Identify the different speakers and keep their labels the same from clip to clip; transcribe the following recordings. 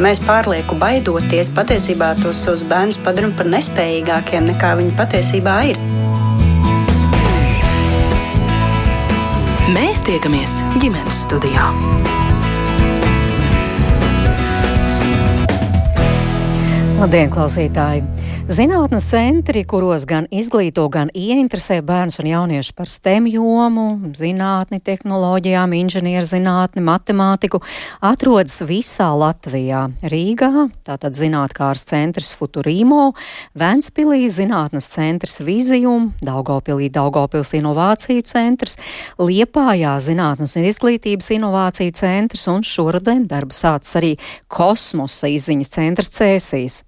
Speaker 1: Mēs pārlieku baidoties, patiesībā tos savus bērnus padarām par nespējīgākiem nekā viņi patiesībā ir.
Speaker 2: Mēs tiekamies ģimenes studijā.
Speaker 3: Labdien, klausītāji! Zinātnes centri, kuros gan izglīto, gan ieinteresē bērnus un jauniešus par STEM jomu, zinātni, tehnoloģijām, inženierzinātni, matemātiku, atrodas visā Latvijā. Rīgā, tātad zinātkārs centrs Futurīmo, Ventspilī zinātnes centrs Vizijum, Daugavpilī Daugavpils inovāciju centrs, Liepājā zinātnes un izglītības inovāciju centrs un šoruden darbu sācis arī kosmosa izziņas centrs Cēsīs.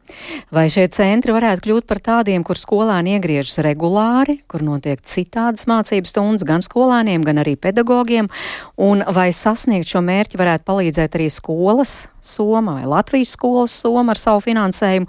Speaker 3: Vai šie centri varētu kļūt par tādiem, kur skolēni iegriežas regulāri, kur notiek citādas mācību stundas gan skolēniem, gan arī pedagogiem, un vai sasniegt šo mērķi varētu palīdzēt arī skolas Soma vai Latvijas skolas Soma ar savu finansējumu?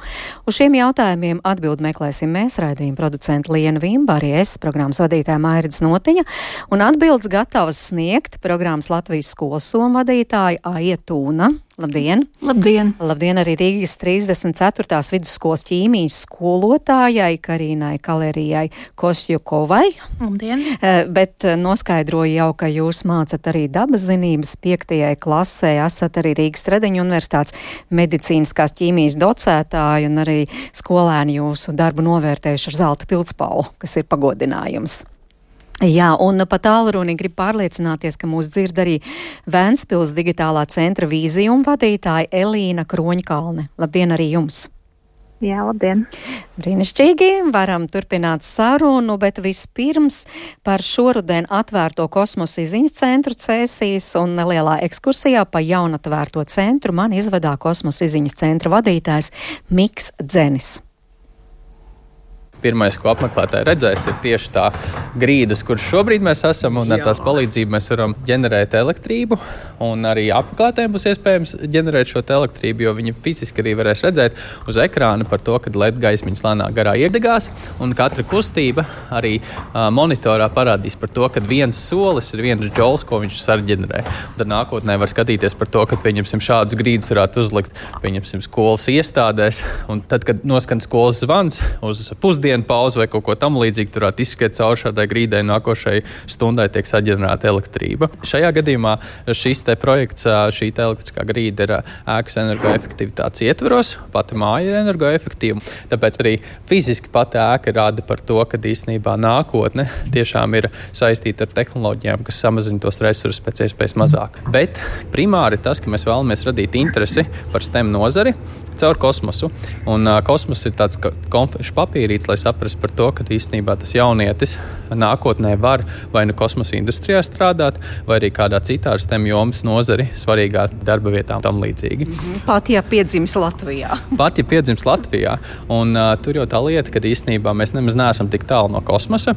Speaker 3: Uz šiem jautājumiem atbild meklēsim mēs, raidījuma producenta Liena Vimba, arī es, programmas vadītāja Mairits Notiņa, un atbildes gatavas sniegt programmas Latvijas skolas Soma vadītāja Aija Tūna. Labdien!
Speaker 4: Labdien!
Speaker 3: Labdien arī Rīgas 34. vidusskolas ķīmijas skolotājai Karīnai Kalerijai Kosjukovai.
Speaker 4: Labdien!
Speaker 3: Bet noskaidroju jau, ka jūs mācat arī dabas zinības piektajai klasē, esat arī Rīgas Tredeņu universitātes medicīniskās ķīmijas docētāji un arī skolēni jūsu darbu novērtējuši ar zelta pildspalvu, kas ir pagodinājums. Jā, un pa tālruni grib pārliecināties, ka mūs dzird arī Vēnspils digitālā centra vīzijuma vadītāja Elīna Kroņkalne. Labdien arī jums!
Speaker 5: Jā, labdien!
Speaker 3: Brīnišķīgi, varam turpināt sarunu, bet vispirms par šoruden atvērto kosmosa izziņas centru Cēsīs un nelielā ekskursijā pa jaunatvērto centru man izvadā kosmosa izziņas centra vadītājs Miks Dzenis
Speaker 6: pirmais, ko apmeklētāji redzēs, ir tieši tā grīdas, kur šobrīd mēs esam. Ar tās palīdzību mēs varam ģenerēt elektrību. Un arī apmeklētājiem būs iespējams ģenerēt šo elektrību, jo viņi fiziski arī varēs redzēt uz ekrāna par to, kad LED gaismiņas lēnā garā iedegās. Un katra kustība arī uh, monitorā parādīs par to, ka viens solis ir viens džols, ko viņš sarģenerē. Tad nākotnē var skatīties par to, ka pieņemsim šādas grīdas varētu uzlikt pieņemsim skolas iestādēs. Un tad, kad noskan skolas zvans uz pusdienu, pusdienu pauzi vai kaut ko tamlīdzīgu, tur izskriet cauri šādai grīdai, nākošai stundai tiek saģenerēta elektrība. Šajā gadījumā šis projekts, šī elektriskā grīda ir ēkas energoefektivitātes ietvaros, pati māja ir energoefektīva. Tāpēc arī fiziski pati ēka rāda par to, ka īstenībā nākotne tiešām ir saistīta ar tehnoloģijām, kas samazina tos resursus pēc iespējas mazāk. Bet primāri tas, ka mēs vēlamies radīt interesi par STEM nozari caur kosmosu. Un uh, kosmos ir tāds konfekts papīrīts, lai saprastu par to, ka īstenībā tas jaunietis nākotnē var vai nu kosmosa industrijā strādāt, vai arī kādā citā STEM jomas nozari, svarīgā darba vietā un tam līdzīgi. Mm
Speaker 4: -hmm. Pat ja piedzimis Latvijā.
Speaker 6: Pat ja piedzimis Latvijā. Un uh, tur jau tā lieta, ka īstenībā mēs nemaz neesam tik tālu no kosmosa.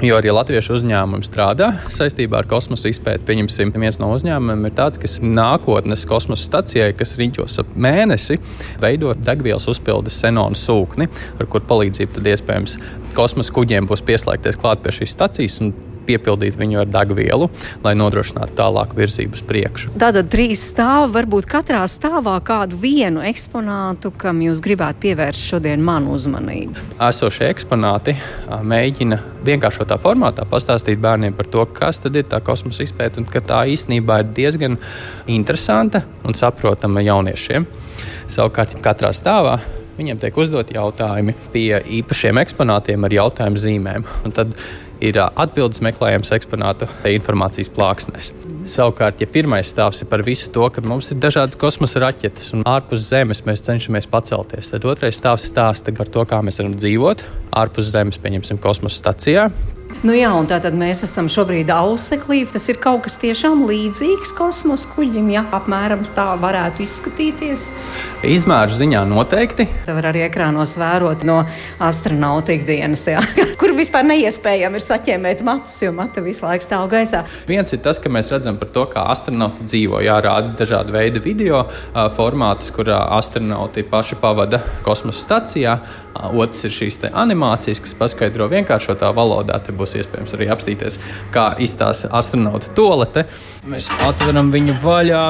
Speaker 6: Jo arī latviešu uzņēmumi strādā saistībā ar kosmosa izpēti. Pieņemsim, viens no uzņēmumiem ir tāds, kas nākotnes kosmosa stacijai, kas riņķos ap mēnesi, veido degvielas uzpildes senonu sūkni, ar kur palīdzību tad iespējams kosmosa kuģiem būs pieslēgties klāt pie šīs stacijas piepildīt viņu ar degvielu, lai nodrošinātu tālāku virzību uz priekšu.
Speaker 3: Tātad trīs stāvi, varbūt katrā stāvā kādu vienu eksponātu, kam jūs gribētu pievērst šodien manu uzmanību.
Speaker 6: Esošie eksponāti mēģina vienkāršotā formātā pastāstīt bērniem par to, kas tad ir tā kosmosa izpēta un ka tā īstenībā ir diezgan interesanta un saprotama jauniešiem. Savukārt, katrā stāvā viņiem tiek uzdoti jautājumi pie īpašiem eksponātiem ar jautājumu zīmēm. Un tad ir atbildes meklējams eksponātu informācijas plāksnēs. Savukārt, ja pirmais stāvs ir par visu to, ka mums ir dažādas kosmosa raķetes un ārpus Zemes mēs cenšamies pacelties, tad otrais stāvs stāsta par to, kā mēs varam dzīvot ārpus Zemes, pieņemsim, kosmosa stacijā.
Speaker 3: Nu jā, un tātad mēs esam šobrīd auseklī. Tas ir kaut kas tiešām līdzīgs kosmosa kuģim, ja apmēram tā varētu izskatīties.
Speaker 6: Izmēru ziņā noteikti.
Speaker 3: Tā var arī ekrānos vērot no astronauta ikdienas, jā. kur vispār neiespējami ir saķēmēt matus, jo matu visu laiku stāv gaisā.
Speaker 6: Viens ir tas, ka mēs redzam par to, kā astronauti dzīvo. Jā, rāda dažādu veidu video formātus, kur astronauti paši pavada kosmosa stacijā. Otrs ir šīs animācijas, kas paskaidro vienkāršotā valodā. Te būs iespējams arī apstīties, kā izstāsta astronauta tolete. Mēs atveram viņu vaļā.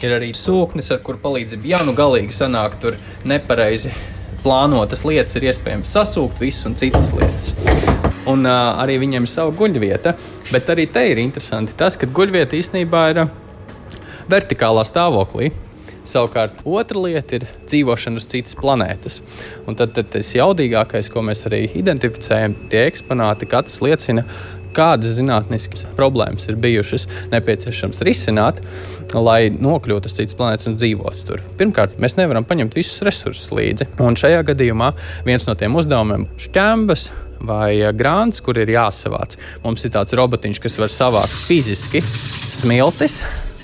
Speaker 6: ir arī sūknis, ar kuru palīdzību, ja nu galīgi sanāk tur nepareizi plānotas lietas, ir iespējams sasūkt visu un citas lietas. Un uh, arī viņiem ir sava guļvieta, bet arī te ir interesanti tas, ka guļvieta īstenībā ir vertikālā stāvoklī. Savukārt, otra lieta ir dzīvošana uz citas planētas. Un tad, tad tas jaudīgākais, ko mēs arī identificējam, tie eksponāti, katrs liecina, kādas zinātniskas problēmas ir bijušas nepieciešams risināt, lai nokļūtu uz citas planētas un dzīvotu tur. Pirmkārt, mēs nevaram paņemt visus resursus līdzi. Un šajā gadījumā viens no tiem uzdevumiem šķembas. Vai grāns, kur ir jāsavāc. Mums ir tāds robotiņš, kas var savākt fiziski smiltis,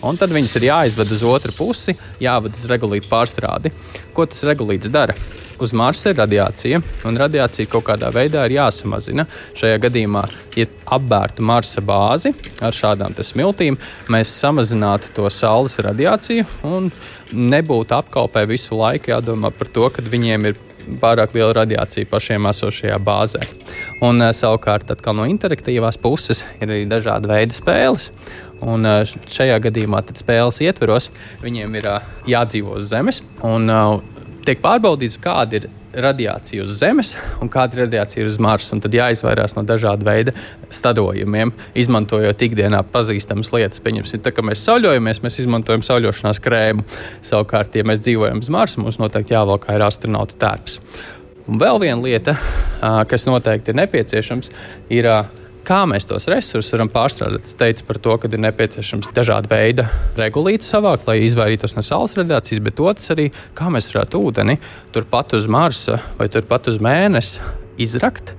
Speaker 6: un tad viņas ir jāizved uz otru pusi, jāved uz regulītu pārstrādi. Ko tas regulīts dara? Uz Marsa ir radiācija, un radiācija kaut kādā veidā ir jāsamazina. Šajā gadījumā, ja apbērtu Marsa bāzi ar šādām smiltīm, mēs samazinātu to saules radiāciju un nebūtu apkalpē visu laiku jādomā par to, ka viņiem ir pārāk liela radiācija pašiem esošajā bāzē. Un, eh, savukārt, no interaktīvās puses ir arī dažādi veidi spēles. Un eh, šajā gadījumā spēles ietveros viņiem ir eh, jādzīvo uz Zemes un tiek pārbaudīts, kāda ir radiācija uz Zemes un kāda ir radiācija uz Marsa. Tad jāizvairās no dažādu veidu stadojumiem, izmantojot ikdienā pazīstamas lietas. Pieņemsim, tā kā mēs sauļojamies, mēs izmantojam sauļošanās krēmu. Savukārt, ja mēs dzīvojam uz Marsa, mums noteikti jāvalk ir astronauta tērps. Un vēl viena lieta, kas noteikti ir nepieciešams, ir Kā mēs tos resursus varam pārstrādāt? Es teicu par to, ka ir nepieciešams dažādi veidi regulīti savākt, lai izvairītos no saules radiācijas, bet otrs arī, kā mēs varētu ūdeni turpat uz Marsa vai turpat uz Mēnesi izrakt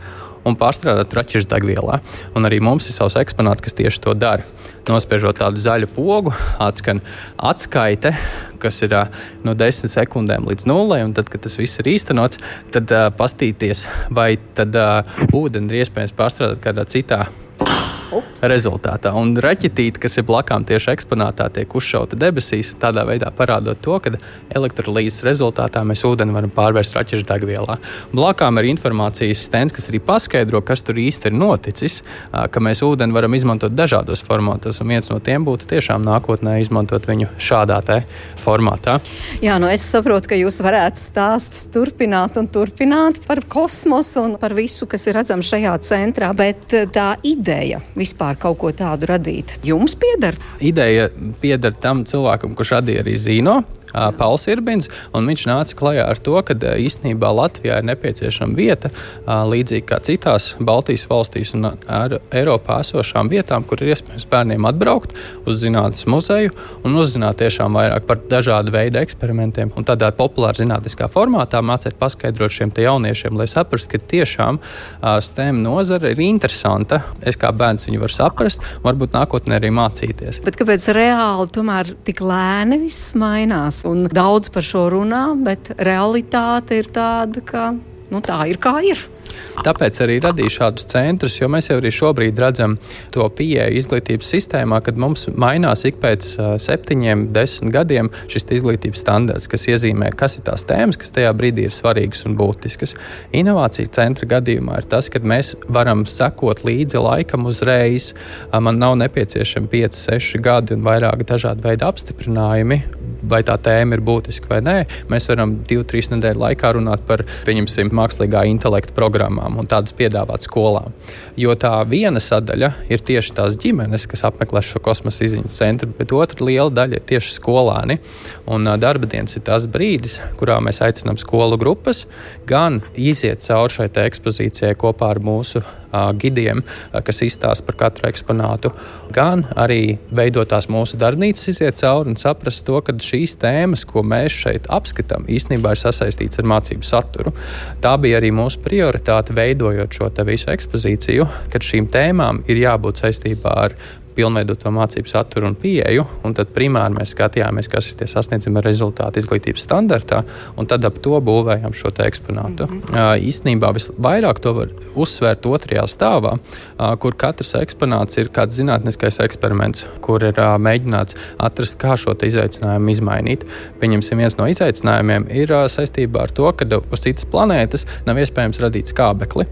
Speaker 6: un pārstrādāt raķešu degvielā. Un arī mums ir savs eksponāts, kas tieši to dara. Nospiežot tādu zaļu pogu, atskan atskaite, kas ir no 10 sekundēm līdz nulē, un tad, kad tas viss ir īstenots, tad uh, pastīties, vai tad uh, ūdeni ir iespējams pārstrādāt kādā citā Ups. rezultātā. Un raķetīte, kas ir blakām tieši eksponātā, tiek uzšauta debesīs, tādā veidā parādot to, ka elektrolīzes rezultātā mēs ūdeni varam pārvērst raķešu degvielā. Blakām ir informācijas stends, kas arī paskaidro, kas tur īsti ir noticis, ka mēs ūdeni varam izmantot dažādos formātos, un viens no tiem būtu tiešām nākotnē izmantot viņu šādā formātā.
Speaker 4: Jā, nu es saprotu, ka jūs varētu stāstus turpināt un turpināt par kosmosu un par visu, kas ir redzams šajā centrā, bet tā ideja vispār kaut ko tādu radīt? Jums pieder?
Speaker 6: Ideja pieder tam cilvēkam, kurš radīja arī Zino. Pauls Irbins, un viņš nāca klajā ar to, ka īstenībā Latvijā ir nepieciešama vieta, līdzīgi kā citās Baltijas valstīs un Eiropā esošām vietām, kur ir iespējams bērniem atbraukt uz zinātnes muzeju un uzzināt tiešām vairāk par dažādu veidu eksperimentiem. Un tādā populāra zinātniskā formātā mācīt paskaidrot šiem jauniešiem, lai saprastu, ka tiešām STEM nozare ir interesanta. Es kā bērns viņu varu saprast, varbūt nākotnē arī mācīties.
Speaker 4: Bet kāpēc reāli tomēr tik lēni viss mainās? Un daudz par šo runā, bet realitāte ir tāda, ka nu, tā ir kā ir.
Speaker 6: Tāpēc arī radīja šādus centrus, jo mēs jau arī šobrīd redzam to pieeju izglītības sistēmā, kad mums mainās ik pēc septiņiem, desmit gadiem šis izglītības standarts, kas iezīmē, kas ir tās tēmas, kas tajā brīdī ir svarīgas un būtiskas. Inovāciju centra gadījumā ir tas, ka mēs varam sekot līdzi laikam uzreiz. Man nav nepieciešami 5, 6 gadi un vairāk dažādu veidu apstiprinājumi, vai tā tēma ir būtiska vai nē. Mēs varam 2-3 nedēļu laikā runāt par, pieņemsim, mākslīgā intelekta programmām programmām un tādas piedāvāt skolām. Jo tā viena sadaļa ir tieši tās ģimenes, kas apmeklē šo kosmosa izziņas centru, bet otra liela daļa ir tieši skolāni. Un darba dienas ir tas brīdis, kurā mēs aicinām skolu grupas gan iziet cauri šai ekspozīcijai kopā ar mūsu gidiem, kas izstāsta par katru eksponātu, gan arī veidotās mūsu darbnīcas, iziet cauri un saprast to, ka šīs tēmas, ko mēs šeit apskatām, īstenībā ir sasaistītas ar mācību saturu. Tā bija arī mūsu prioritāte, veidojot šo visu ekspozīciju, kad šīm tēmām ir jābūt saistībā ar pilnveidot to mācību saturu un pieeju. Un tad primāri mēs skatījāmies, kas ir tie sasniedzami rezultāti izglītības standartā, un tad ap to būvējām šo eksponātu. Mm -hmm. uh, īsnībā visvairāk to var uzsvērt otrajā stāvā, uh, kur katrs eksponāts ir kāds zinātniskais eksperiments, kur ir uh, mēģināts atrast, kā šo izaicinājumu izmainīt. Pieņemsim, viens no izaicinājumiem ir uh, saistībā ar to, ka uz citas planētas nav iespējams radīt skābekli.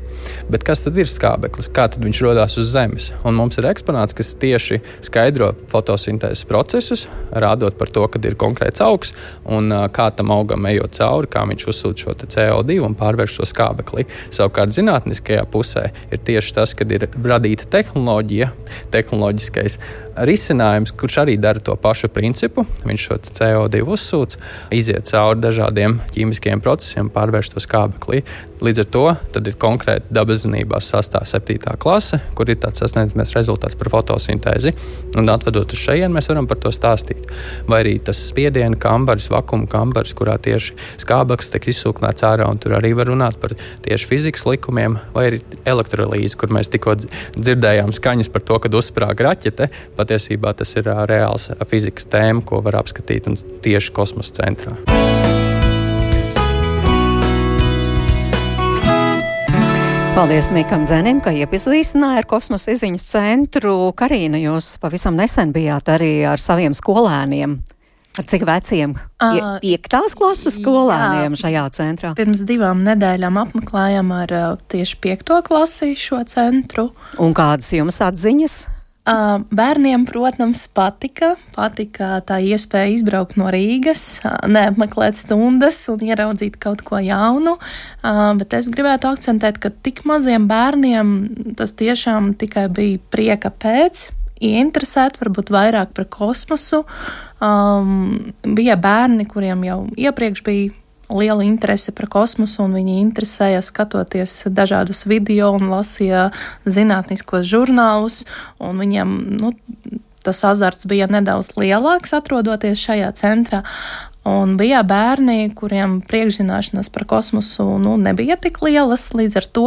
Speaker 6: Bet kas tad ir skābeklis? Kā tad viņš radās uz Zemes? Un mums ir eksponāts, kas tieši tieši skaidro fotosintēzes procesus, rādot par to, kad ir konkrēts augs un kā tam augam ejot cauri, kā viņš uzsūta šo CO2 un pārvērš to skābekli. Savukārt, zinātniskajā pusē ir tieši tas, kad ir radīta tehnoloģija, tehnoloģiskais risinājums, kurš arī dara to pašu principu. Viņš šo CO2 uzsūc, iziet cauri dažādiem ķīmiskiem procesiem, pārvērš to skābeklī. Līdz ar to ir konkrēti dabas zinībās sastāvā 7. klase, kur ir tāds sasniedzams rezultāts par fotosintēzi. Un atvedot uz šejienes, mēs varam par to stāstīt. Vai arī tas spiediena kambars, vakuma kambars, kurā tieši skābeklis tiek izsūknēts ārā, un tur arī var runāt par tieši fizikas likumiem, vai arī elektrolīzi, kur mēs tikko dzirdējām skaņas par to, kad uzsprāga raķete. Patiesībā tas ir reāls fizikas tēma, ko var apskatīt tieši kosmosa centrā.
Speaker 3: Paldies Mikam Dzenim, ka iepazīstināja ar kosmosa izziņas centru. Karīna, jūs pavisam nesen bijāt arī ar saviem skolēniem. Ar cik veciem? Pie, piektās klases skolēniem jā, šajā centrā?
Speaker 5: Pirms divām nedēļām apmeklējām ar tieši piekto klasi šo centru.
Speaker 3: Un kādas jums atziņas?
Speaker 5: Bērniem, protams, patika. Patika tā iespēja izbraukt no Rīgas, neapmeklēt stundas un ieraudzīt kaut ko jaunu. Bet es gribētu akcentēt, ka tik maziem bērniem tas tiešām tikai bija prieka pēc. Ieinteresēti varbūt vairāk par kosmosu. Um, bija bērni, kuriem jau iepriekš bija liela interese par kosmosu, un viņi interesēja skatoties dažādus video un lasīja zinātniskos žurnālus. Viņiem nu, tas azarts bija nedaudz lielāks, atrodoties šajā centrā. Un bija bērni, kuriem priekšzināšanas par kosmosu nu, nebija tik lielas, līdz ar to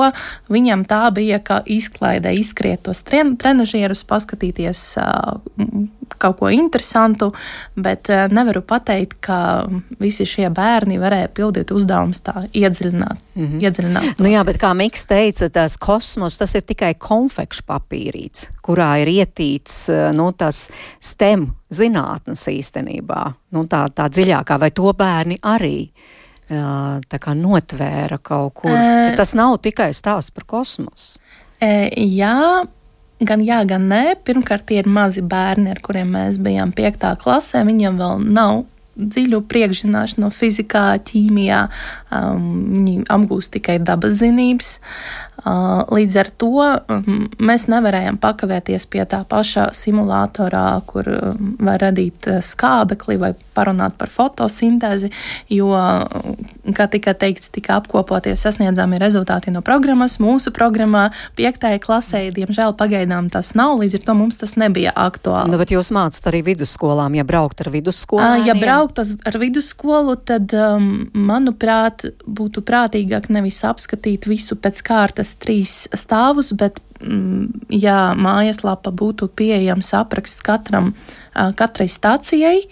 Speaker 5: viņam tā bija kā izklaide, izskriet tos trenižierus, paskatīties kaut ko interesantu, bet nevaru pateikt, ka visi šie bērni varēja pildīt uzdevumus tā iedziļināt. Mm -hmm. iedziļināt
Speaker 3: nu jā, bet kā Miks teica, tas kosmos tas ir tikai konfekšu papīrīts, kurā ir ietīts nu, tas STEM zinātnes īstenībā, nu, tā, tā dziļākā, vai to bērni arī jā, notvēra kaut kur. E... Tas nav tikai stāsts par kosmosu.
Speaker 5: E, jā, Gan jā, gan nē. Pirmkārt, tie ir mazi bērni, ar kuriem mēs bijām piektā klasē. Viņiem vēl nav dziļu priekšzināšanu no fizikā, ķīmijā. Um, viņi apgūst tikai dabas zinības. Uh, līdz ar to um, mēs nevarējām pakavēties pie tā pašā simulatorā, kur um, var radīt uh, skābekli vai parunāt par fotosintēzi, jo, kā tika teikts, tika apkopotie sasniedzami rezultāti no programmas. Mūsu programmā piektajai klasē, diemžēl, pagaidām tas nav, līdz ar to mums tas nebija aktuāli.
Speaker 3: Nu, bet jūs mācāt arī vidusskolām, ja braukt ar vidusskolām?
Speaker 5: Ja braukt ar vidusskolu, tad, um, manuprāt, būtu prātīgāk nevis apskatīt visu pēc kārtas tos trīs stāvus, bet mm, ja mājaslapa būtu pieejams apraksts katram, katrai stacijai,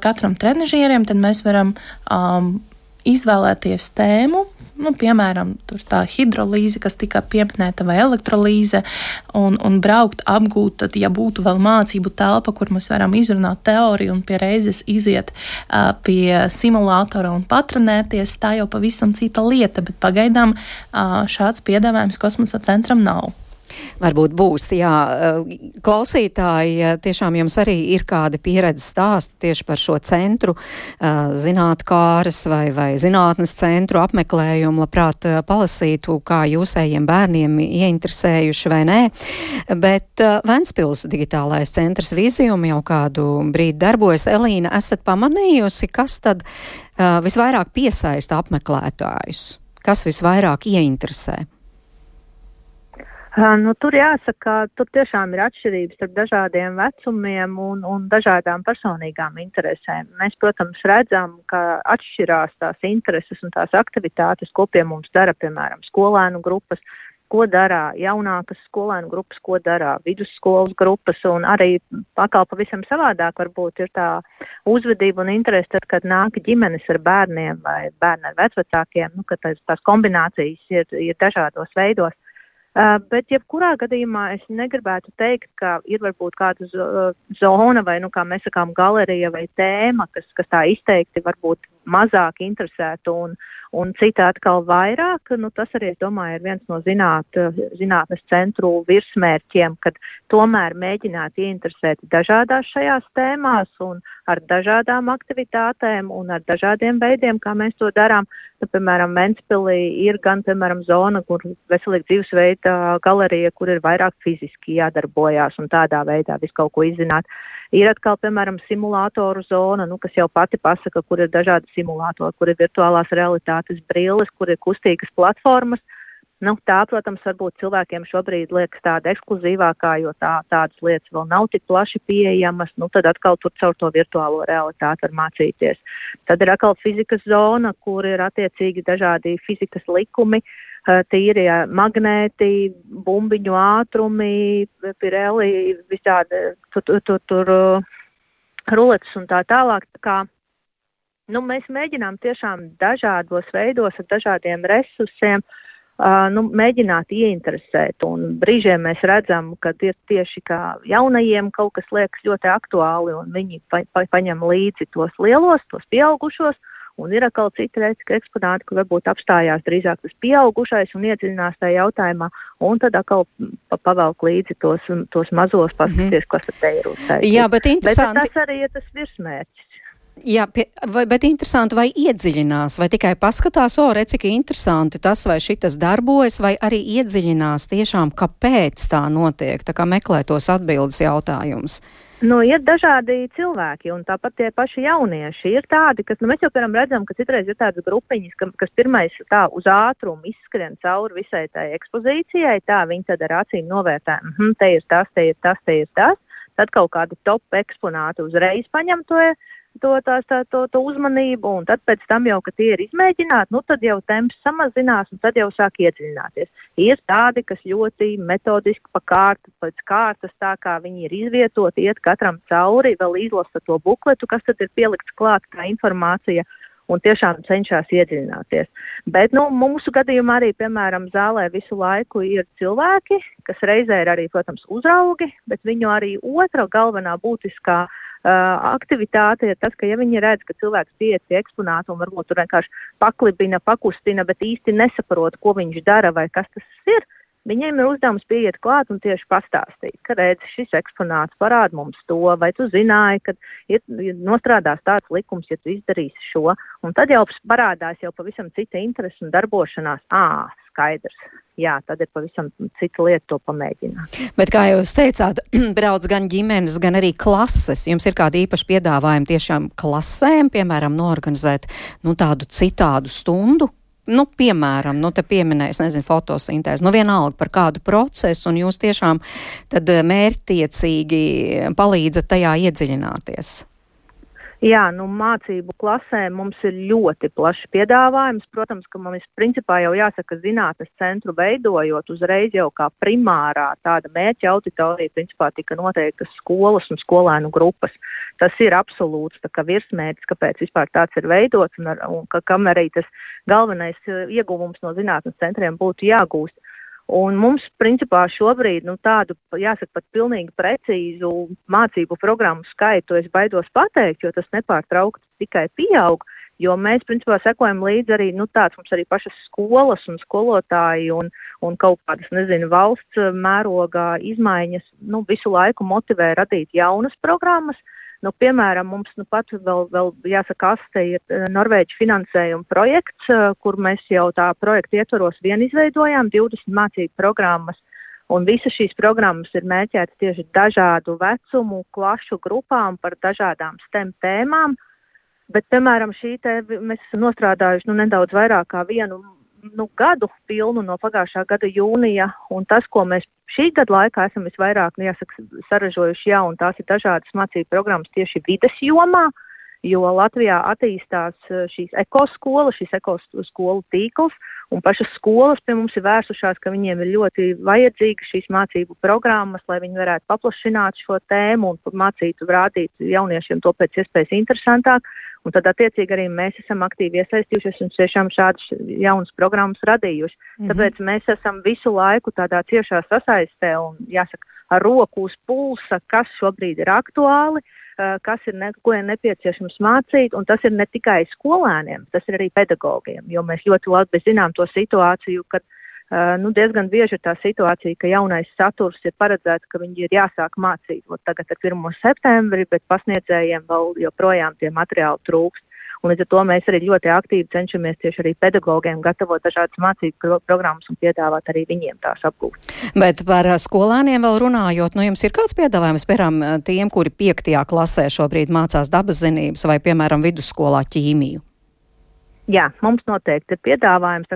Speaker 5: katram trenižierim, tad mēs varam um, izvēlēties tēmu, nu, piemēram, tā hidrolīze, kas tika pieminēta, vai elektrolīze, un, un braukt, apgūt, tad, ja būtu vēl mācību telpa, kur mēs varam izrunāt teoriju un pie reizes iziet uh, pie simulātora un patrenēties, tā jau pavisam cita lieta, bet pagaidām uh, šāds piedāvājums kosmosa centram nav.
Speaker 3: Varbūt būs, jā. Klausītāji, tiešām jums arī ir kādi pieredzes stāsti tieši par šo centru, zinātkāras vai, vai zinātnes centru apmeklējumu, labprāt palasītu, kā jūsējiem bērniem ieinteresējuši vai nē. Bet Ventspils digitālais centrs Vizijum jau kādu brīdi darbojas. Elīna, esat pamanījusi, kas tad visvairāk piesaista apmeklētājus? Kas visvairāk ieinteresē?
Speaker 7: Nu, tur jāsaka, tur tiešām ir atšķirības starp dažādiem vecumiem un, un dažādām personīgām interesēm. Mēs, protams, redzam, ka atšķirās tās intereses un tās aktivitātes, ko pie mums dara, piemēram, skolēnu grupas, ko dara jaunākas skolēnu grupas, ko dara vidusskolas grupas. Arī atkal pavisam savādāk varbūt ir tā uzvedība un interese, tad, kad nāk ģimenes ar bērniem vai bērni ar vecākiem, nu, kad tās, tās kombinācijas ir, ir dažādos veidos. Bet, jebkurā gadījumā, es negribētu teikt, ka ir varbūt kāda zona vai, nu, kā mēs sakām, galerija vai tēma, kas, kas tā izteikti varbūt mazāk interesētu un, un citi atkal vairāk. Nu, tas arī, es domāju, ir viens no zināt, zinātnes centru virsmērķiem, kad tomēr mēģināt ieinteresēt dažādās šajās tēmās un ar dažādām aktivitātēm un ar dažādiem veidiem, kā mēs to darām. Nu, piemēram, Ventspilī ir gan piemēram, zona, kur veselīga dzīvesveida galerija, kur ir vairāk fiziski jādarbojās un tādā veidā visu kaut ko izzināt. Ir atkal, piemēram, simulātoru zona, nu, kas jau pati pasaka, kur ir dažādi simulātori, kur ir virtuālās realitātes brilles, kur ir kustīgas platformas. Nu, tā, protams, varbūt cilvēkiem šobrīd liekas tāda ekskluzīvākā, jo tā, tādas lietas vēl nav tik plaši pieejamas. Nu, tad atkal tur caur to virtuālo realitāti var mācīties. Tad ir atkal fizikas zona, kur ir attiecīgi dažādi fizikas likumi, eh, tīri magnēti, bumbiņu ātrumi, pireli, visādi tur, tur, tur, tur ruletes un tā tālāk. Tā kā, nu, mēs mēģinām tiešām dažādos veidos ar dažādiem resursiem uh, uh, nu, mēģināt ieinteresēt. Un brīžiem mēs redzam, ka ir tieši jaunajiem kaut kas liekas ļoti aktuāli, un viņi pa, pa, paņem līdzi tos lielos, tos pieaugušos. Un ir atkal citi eksponāti, kur varbūt apstājās drīzāk tas pieaugušais un iedziļinās tajā jautājumā, un tad atkal pavelk līdzi tos, tos mazos, paskatīties, mm -hmm. kas te ir uztaisīts.
Speaker 3: Jā, bet, bet
Speaker 7: tas arī ir tas virsmērķis.
Speaker 3: Jā, pie, vai, bet interesanti, vai iedziļinās, vai tikai paskatās, o, redz, cik interesanti tas vai šitas darbojas, vai arī iedziļinās tiešām, kāpēc tā notiek, tā kā meklē tos atbildes jautājumus.
Speaker 7: Nu, ir dažādi cilvēki, un tāpat tie paši jaunieši. Ir tādi, kas, nu, mēs jau piemēram redzam, ka citreiz ir tādas grupiņas, ka, kas pirmais tā uz ātrumu izskrien cauri visai tai ekspozīcijai, tā viņi tad ar acīm novērtē, hm, te ir tas, te ir tas, te ir tas. Tad kaut kādi top eksponāti uzreiz paņem to to, tās, tā, to, to uzmanību, un tad pēc tam jau, kad tie ir izmēģināti, nu, tad jau temps samazinās, un tad jau sāk iedziļināties. Ir tādi, kas ļoti metodiski pa kārtu, pēc kārtas, tā kā viņi ir izvietoti, iet katram cauri, vēl izlasa to bukletu, kas tad ir pielikts klāt kā informācija. Un tiešām cenšas iedziļināties. Bet nu, mūsu gadījumā arī, piemēram, zālē visu laiku ir cilvēki, kas reizē ir arī, protams, uzraugi, bet viņu arī otra galvenā būtiskā uh, aktivitāte ir tas, ka ja viņi redz, ka cilvēks pieiet pie eksponāta un varbūt tur vienkārši paklibina, pakustina, bet īsti nesaprot, ko viņš dara vai kas tas ir, Viņiem ir uzdevums pieiet klāt un tieši pastāstīt, ka redz, šis eksponāts parāda mums to, vai tu zināji, ka ir, ir nostrādās tāds likums, ja tu izdarīsi šo. Un tad jau parādās jau pavisam cita interese un darbošanās. Ā, skaidrs. Jā, tad ir pavisam cita lieta to pamēģināt.
Speaker 3: Bet, kā jūs teicāt, brauc gan ģimenes, gan arī klases. Jums ir kādi īpaši piedāvājumi tiešām klasēm, piemēram, norganizēt nu, tādu citādu stundu, nu, piemēram, nu, te pieminēs, nezinu, fotosintēzi, nu, vienalga par kādu procesu, un jūs tiešām tad mērtiecīgi palīdzat tajā iedziļināties.
Speaker 7: Jā, nu, mācību klasē mums ir ļoti plašs piedāvājums. Protams, ka mums principā jau jāsaka, ka zinātnes centru veidojot uzreiz jau kā primārā tāda mērķa auditorija principā tika noteiktas skolas un skolēnu grupas. Tas ir absolūts virsmērķis, kāpēc vispār tāds ir veidots un, ar, un ka, kam arī tas galvenais eh, ieguvums no zinātnes centriem būtu jāgūst. Un mums, principā, šobrīd nu, tādu, jāsaka, pat pilnīgi precīzu mācību programmu skaitu es baidos pateikt, jo tas nepārtraukti tikai pieaug. Jo mēs, principā, sekojam līdzi arī nu, tāds mums arī pašas skolas un skolotāji un, un kaut kādas, nezinu, valsts mērogā izmaiņas nu, visu laiku motivē radīt jaunas programmas. Uh, Nu, piemēram, mums nu, pat vēl, vēl jāsaka, ASTE ir eh, Norvēģis finansējuma projekts, eh, kur mēs jau tā projekta ietvaros vien izveidojām 20 mācību programmas. Un visas šīs programmas ir mērķētas tieši dažādu vecumu, klašu grupām par dažādām STEM tēmām. Bet, piemēram, šī te mēs esam nostrādājuši nu, nedaudz vairāk kā vienu nu, gadu pilnu no pagājušā gada jūnija. Tas, ko mēs šī gada laikā esam visvairāk nu, jāsaka, saražojuši, jā, tās ir dažādas mācību programmas tieši vides jomā. Uh, jo Latvijā attīstās eh, šīs ekoskolas, šis ekoskolu tīkls, un pašas skolas pie mums ir vērsušās, ka viņiem ir ļoti vajadzīgas šīs mācību programmas, lai viņi varētu paplašināt šo tēmu un mācītu, rādīt jauniešiem to pēc iespējas interesantāk. Un tad, attiecīgi, arī mēs esam aktīvi iesaistījušies un tiešām šādas jaunas programmas radījuši. Mm -hmm. Tāpēc mēs esam visu laiku tādā ciešā sasaistē un, jāsaka, ar roku uz pulsa, kas šobrīd ir aktuāli, kas ir, ne, ko ir nepieciešams mācīt. Tas ir ne tikai skolēniem, tas ir arī pedagogiem. Jo mēs ļoti labi zinām to situāciju, kad nu, diezgan bieži ir tā situācija, ka jaunais saturs ir paredzēts, ka viņi ir jāsāk mācīt tagad ar 1. septembri, bet pasniedzējiem vēl joprojām tie materiāli trūkst. Un līdz ar to mēs arī ļoti aktīvi cenšamies tieši arī pedagogiem gatavot dažādas mācību programmas un piedāvāt arī viņiem tās apgūt.
Speaker 3: Bet par skolēniem vēl runājot, nu jums ir kāds piedāvājums, piemēram, tiem, kuri piektajā klasē šobrīd mācās dabas zinības vai, piemēram, vidusskolā ķīmiju?
Speaker 7: Jā, mums noteikti ir piedāvājums.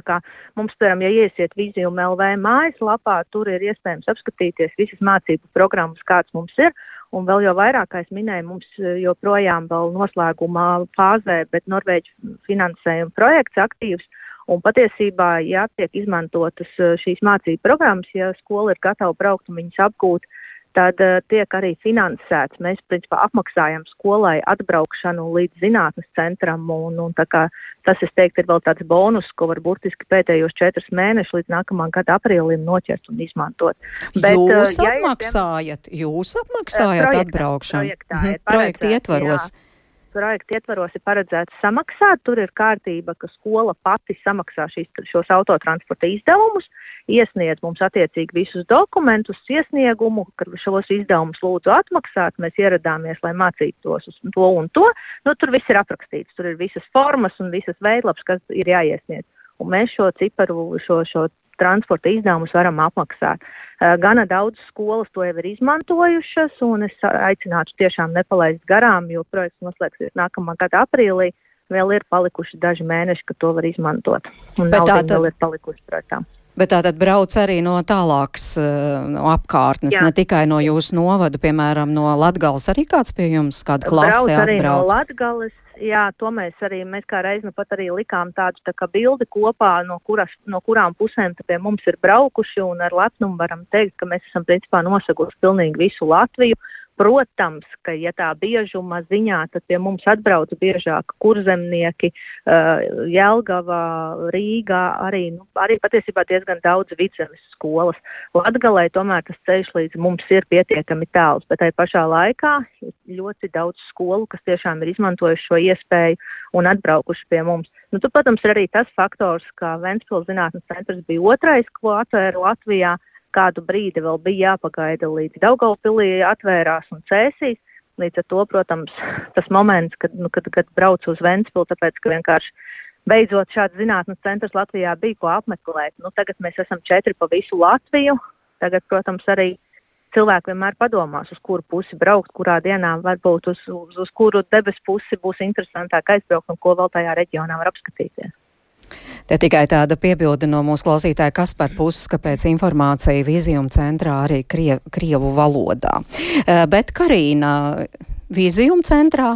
Speaker 7: Mums, piemēram, ja iesiet Vizijuma LV mājaslapā, tur ir iespējams apskatīties visas mācību programmas, kādas mums ir. Un vēl jau vairāk, kā es minēju, mums eh, joprojām ir noslēgumā fāzē, bet Norvēģijas finansējuma projekts aktīvs. Un patiesībā, ja tiek izmantotas eh, šīs mācību programmas, ja skola ir gatava braukt un viņas apgūt, uh, tad uh, tiek arī finansēts. Mēs principā apmaksājam skolai atbraukšanu līdz zinātnes centram. Un, un tas, es teiktu, ir vēl tāds bonus, ko var burtiski pēdējos četrus mēnešus līdz nākamā gada aprīlim noķert un izmantot.
Speaker 3: Bet, jūs uh, apmaksājat, ja, jūs apmaksājat projektā, atbraukšanu
Speaker 7: projektā, mhm. projekta
Speaker 3: ietvaros. Jā
Speaker 7: projekta ietvaros ir paredzēts samaksāt. Tur ir kārtība, ka skola pati samaksā šīs, šos autotransporta izdevumus, iesniedz mums attiecīgi visus dokumentus, iesniegumu, ka šos izdevumus lūdzu atmaksāt. Mēs ieradāmies, lai mācītos uz to un to. Nu, tur viss ir aprakstīts, tur ir visas formas un visas veidlapas, kas ir jāiesniedz. Un mēs šo ciparu, šo, šo transporta izdevumus varam apmaksāt. Eh, gana daudz skolas to jau ir izmantojušas, un es aicinātu tiešām nepalaist garām, jo projekts noslēgsies nākamā gada aprīlī. Vēl ir palikuši daži mēneši, kad to var izmantot. Tā tad vēl ir palikuši projektā.
Speaker 3: Bet tā tad brauc arī no tālākas eh, no apkārtnes, Jā. ne tikai no jūsu novada, piemēram, no Latgales arī kāds pie jums, kāda klase
Speaker 7: brauc
Speaker 3: arī atbrauc?
Speaker 7: no Latgales, jā, to mēs arī, mēs kā reiz nu pat arī likām tādu tā kā bildi kopā, no, kuras, no kurām pusēm pie mums ir braukuši, un ar lepnumu varam teikt, ka mēs esam principā nosaguši pilnīgi visu Latviju. Protams, ka ja tā biežuma ziņā, tad pie mums atbrauc biežāk kurzemnieki, uh, Jelgavā, Rīgā, arī, nu, arī patiesībā diezgan daudz vidzemes skolas. Latgalē tomēr tas ceļš līdz mums ir pietiekami tāls, bet tai pašā laikā ļoti daudz skolu, kas tiešām ir izmantojuši šo iespēju un atbraukuši pie mums. Nu, tu, protams, ir arī tas faktors, ka Ventspils zinātnes centrs bija otrais, ko atvēra Latvijā. Uh, kādu brīdi vēl bija jāpagaida līdz Daugaupilī atvērās un cēsīs. Līdz ar to, protams, tas moments, kad, nu, kad, kad braucu uz Ventspili, tāpēc, ka vienkārši beidzot šāds zinātnes centrs Latvijā bija ko apmeklēt. Nu, tagad mēs esam četri pa visu Latviju. Tagad, protams, arī cilvēki vienmēr padomās, uz kuru pusi braukt, kurā dienā varbūt uz, uz, uz kuru debesu pusi būs interesantāk aizbraukt un ko vēl tajā reģionā var apskatīties.
Speaker 3: Te tikai tāda piebilde no mūsu klausītāja Kaspar puses, ka pēc informācija vizijuma centrā arī krie, krievu valodā. Eh, bet Karīna, vizijuma centrā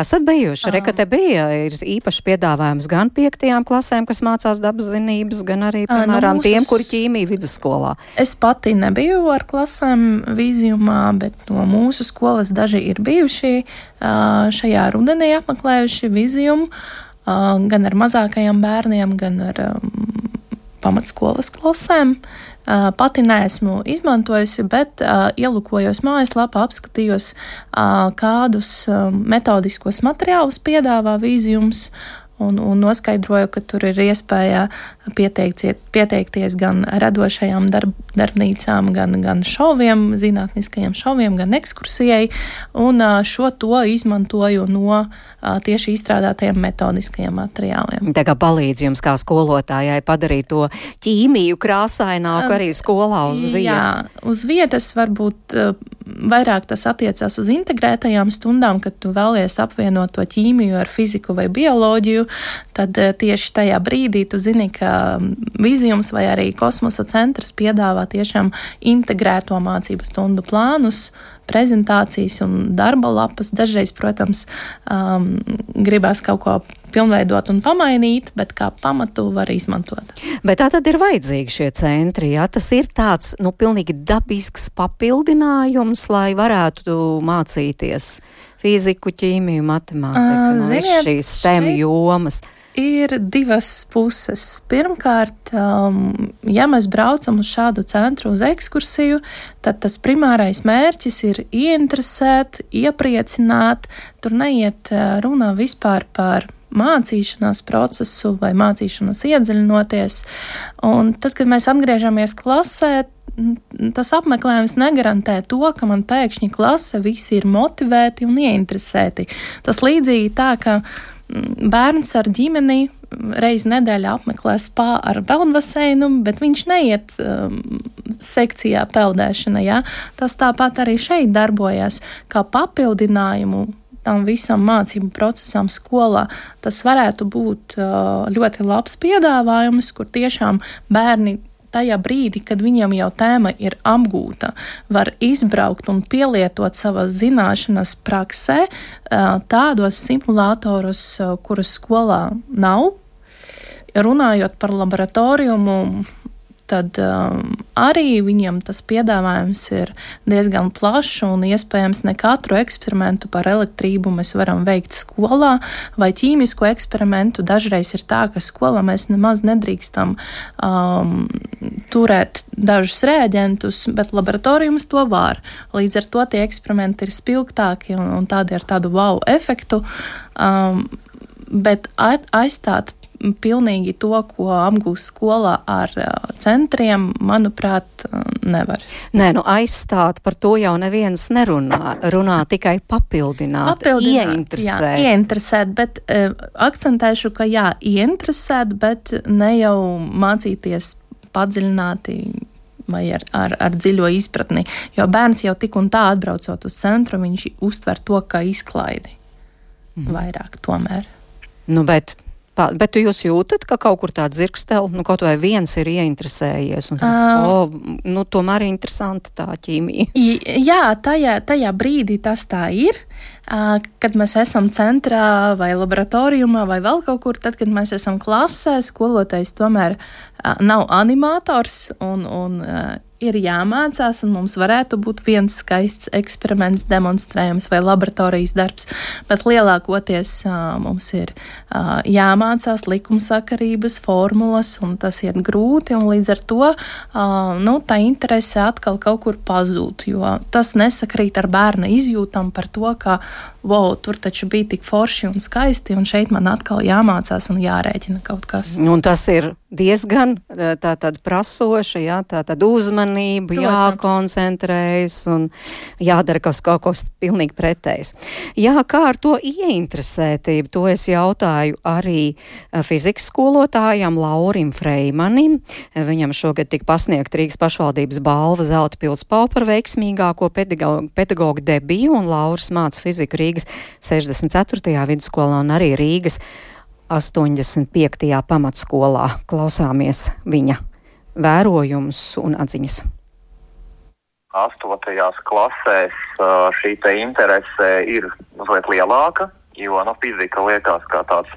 Speaker 3: esat bijuši? Reka te bija, ir īpaši piedāvājums gan piektajām klasēm, kas mācās dabas zinības, gan arī, nu, piemēram, no mūsu... tiem, kuri ķīmija vidusskolā.
Speaker 5: Es pati nebiju ar klasēm vīzijumā, bet no mūsu skolas daži ir bijuši šajā rudenī apmeklējuši vīzijumu gan ar mazākajiem bērniem, gan ar pamatskolas klasēm. Pati neesmu izmantojusi, bet ielūkojos mājaslapā, apskatījos, kādus metodiskos materiālus piedāvā vīzijums. Un, un noskaidroju, ka tur ir iespēja pieteikties gan radošajām darb, darbnīcām, gan, gan šoviem, zinātniskajiem šoviem, gan ekskursijai. Un šo to izmantoju no tieši izstrādātajiem metodiskajiem materiāliem.
Speaker 3: Tā kā palīdz jums kā skolotājai padarīt to ķīmiju krāsaināku arī skolā uz vietas.
Speaker 5: Jā, uz vietas varbūt vairāk tas attiecās uz integrētajām stundām, kad tu vēlies apvienot to ķīmiju ar fiziku vai bioloģiju, tad tieši tajā brīdī tu zini, ka vizijums vai arī kosmosa centrs piedāvā tiešām integrēto mācību stundu plānus prezentācijas un darba lapas. Dažreiz, protams, um, gribās kaut ko pilnveidot un pamainīt, bet kā pamatu var izmantot.
Speaker 3: Bet tā tad ir vajadzīgi šie centri, jā? Tas ir tāds, nu, pilnīgi dabisks papildinājums, lai varētu mācīties fiziku, ķīmiju, matemātiku, uh, ziniet, šīs STEM jomas. Šeit
Speaker 5: ir divas puses. Pirmkārt, um, ja mēs braucam uz šādu centru uz ekskursiju, tad tas primārais mērķis ir ieinteresēt, iepriecināt. Tur neiet runa vispār par mācīšanās procesu vai mācīšanos iedziļinoties. Un tad, kad mēs atgriežamies klasē, tas apmeklējums negarantē to, ka man pēkšņi klase visi ir motivēti un ieinteresēti. Tas līdzīgi tā, ka bērns ar ģimeni reizi nedēļā apmeklē spā ar peldbaseinu, bet viņš neiet um, sekcijā peldēšana. Ja? Tas tāpat arī šeit darbojas kā papildinājumu tam visam mācību procesam skolā, tas varētu būt uh, ļoti labs piedāvājums, kur tiešām bērni tajā brīdī, kad viņam jau tēma ir apgūta, var izbraukt un pielietot savas zināšanas praksē, tādos simulatorus, kurus skolā nav. Runājot par laboratoriju, tad um, arī viņiem tas piedāvājums ir diezgan plašs un iespējams ne katru eksperimentu par elektrību mēs varam veikt skolā vai ķīmisku eksperimentu. Dažreiz ir tā, ka skolā mēs nemaz nedrīkstam um, turēt dažus rēģentus, bet laboratorijums to var. Līdz ar to tie eksperimenti ir spilgtāki un, un tādi ar tādu wow efektu. Um, bet aizstāt pilnīgi to, ko apgūst skolā ar uh, centriem, manuprāt, uh, nevar.
Speaker 3: Nē, nu aizstāt par to jau neviens nerunā. Runā tikai papildināt, papildināt ieinteresēt.
Speaker 5: Jā, ieinteresēt, bet uh, akcentēšu, ka jā, ieinteresēt, bet ne jau mācīties padziļināti vai ar, ar, ar dziļo izpratni. Jo bērns jau tik un tā atbraucot uz centru, viņš uztver to kā izklaidi. Mhm. Vairāk tomēr.
Speaker 3: Nu, bet Bet jūs jūtat, ka kaut kur tāds zirgstēl, nu kaut vai viens ir ieinteresējies, un tas, uh, oh, nu tomēr ir interesanti tā ķīmija.
Speaker 5: Jā, tajā, tajā brīdī tas tā ir. Uh, kad mēs esam centrā vai laboratorijumā vai vēl kaut kur, tad, kad mēs esam klasē, skolotājs tomēr uh, nav animators un, un uh, ir jāmācās, un mums varētu būt viens skaists eksperiments, demonstrējums vai laboratorijas darbs, bet lielākoties uh, mums ir uh, jāmācās likumsakarības, formulas, un tas iet grūti, un līdz ar to uh, nu, tā interese atkal kaut kur pazūd, jo tas nesakrīt ar bērna izjūtam par to, ka wow, tur taču bija tik forši un skaisti, un šeit man atkal jāmācās un jārēķina kaut kas.
Speaker 3: Un tas ir diezgan tā tad prasoša, jā, tā tad uzmanība, Protams. jākoncentrējas un jādara kaut, kaut kas pilnīgi pretējs. Jā, kā ar to ieinteresētību, to es jautāju arī fizikas skolotājam Laurim Freimanim. Viņam šogad tika pasniegt Rīgas pašvaldības balva Zelta pils pau par veiksmīgāko pedagogu, pedagogu debiju, un Lauris māca fiziku Rīgas 64. vidusskolā un arī Rīgas 85. pamatskolā. Klausāmies viņa vērojumus un atziņas.
Speaker 8: Astotajās klasēs šī interese ir mazliet lielāka, jo nu, fizika liekas kā tāds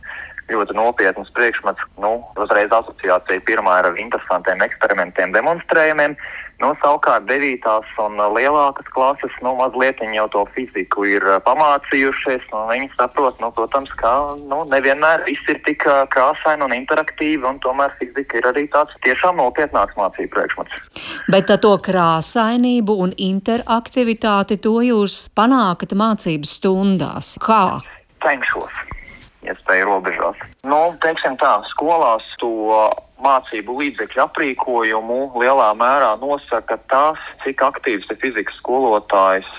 Speaker 8: ļoti nopietns priekšmets. Nu, uzreiz asociācija pirmā ir ar interesantiem eksperimentiem, demonstrējumiem. Nu, savukārt, 9. un lielākas klases nu, mazliet jau to fiziku ir uh, pamācījušies. Nu, viņi saprot, nu, protams, ka nu, nevienmēr viss ir tik uh, krāsaini un interaktīvi, un tomēr fizika ir arī tāds tiešām nopietnāks mācību priekšmets.
Speaker 3: Bet to krāsainību un interaktivitāti to jūs panākat mācību stundās. Kā?
Speaker 8: Cenšos iespēju robežās. Nu, teiksim tā, skolās to mācību līdzekļu aprīkojumu lielā mērā nosaka tas, cik aktīvs ir fizikas skolotājs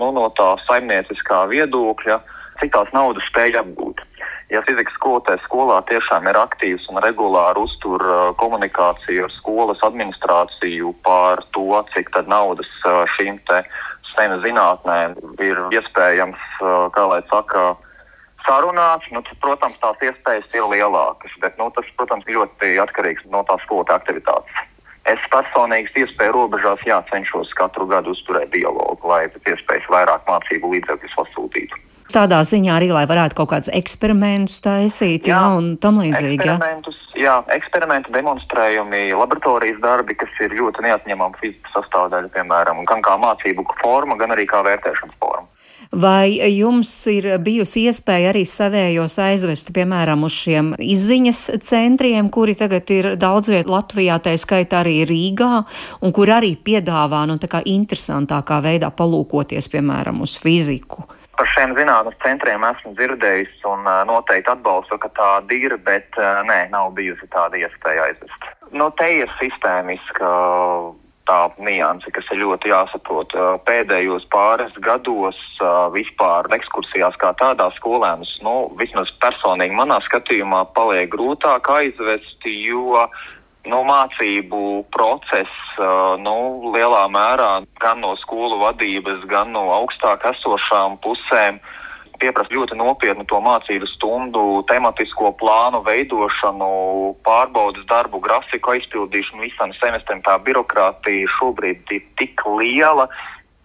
Speaker 8: nu, no tā saimnieciskā viedokļa, cik tās naudas spēj apgūt. Ja fizikas skolotājs skolā tiešām ir aktīvs un regulāri uztur komunikāciju ar skolas administrāciju par to, cik naudas šīm STEM zinātnēm ir iespējams, kā lai saka, sarunāts, nu, tad, protams, tās iespējas ir lielākas. Bet nu, tas, protams, ļoti atkarīgs no tās skolotāja aktivitātes. Es personīgi iespēju robežās jācenšos katru gadu uzturēt dialogu, lai pēc iespējas vairāk mācību līdzekļus pasūtītu.
Speaker 3: Tādā ziņā arī, lai varētu kaut kādus eksperimentus taisīt, jā, jā un tam līdzīgi.
Speaker 8: Eksperimentus, jā, jā eksperimenti, demonstrējumi, laboratorijas darbi, kas ir ļoti neatņemama fizikas sastāvdaļa, piemēram, gan kā mācību forma, gan arī kā vērtēšanas forma.
Speaker 3: Vai jums ir bijusi iespēja arī savējos aizvest, piemēram, uz šiem izziņas centriem, kuri tagad ir daudz viet Latvijā, tā skaitā arī Rīgā, un kur arī piedāvā, nu, tā kā interesantākā veidā palūkoties, piemēram, uz fiziku?
Speaker 8: Par šiem zinātnes centriem esmu dzirdējis un noteikti atbalstu, ka tāda ir, bet nē, nav bijusi tāda iespēja aizvest. Nu, te ir sistēmiska tā nianse, kas ir ļoti jāsaprot. Pēdējos pāris gados vispār ekskursijās kā tādās skolēnus, nu, vismaz personīgi manā skatījumā, paliek grūtāk aizvest, jo nu, mācību process nu, lielā mērā gan no skolu vadības, gan no augstāk esošām pusēm pieprasa ļoti nopietnu to mācību stundu, tematisko plānu veidošanu, pārbaudas darbu, grafiku aizpildīšanu visam semestram. Tā birokrātija šobrīd ir tik liela,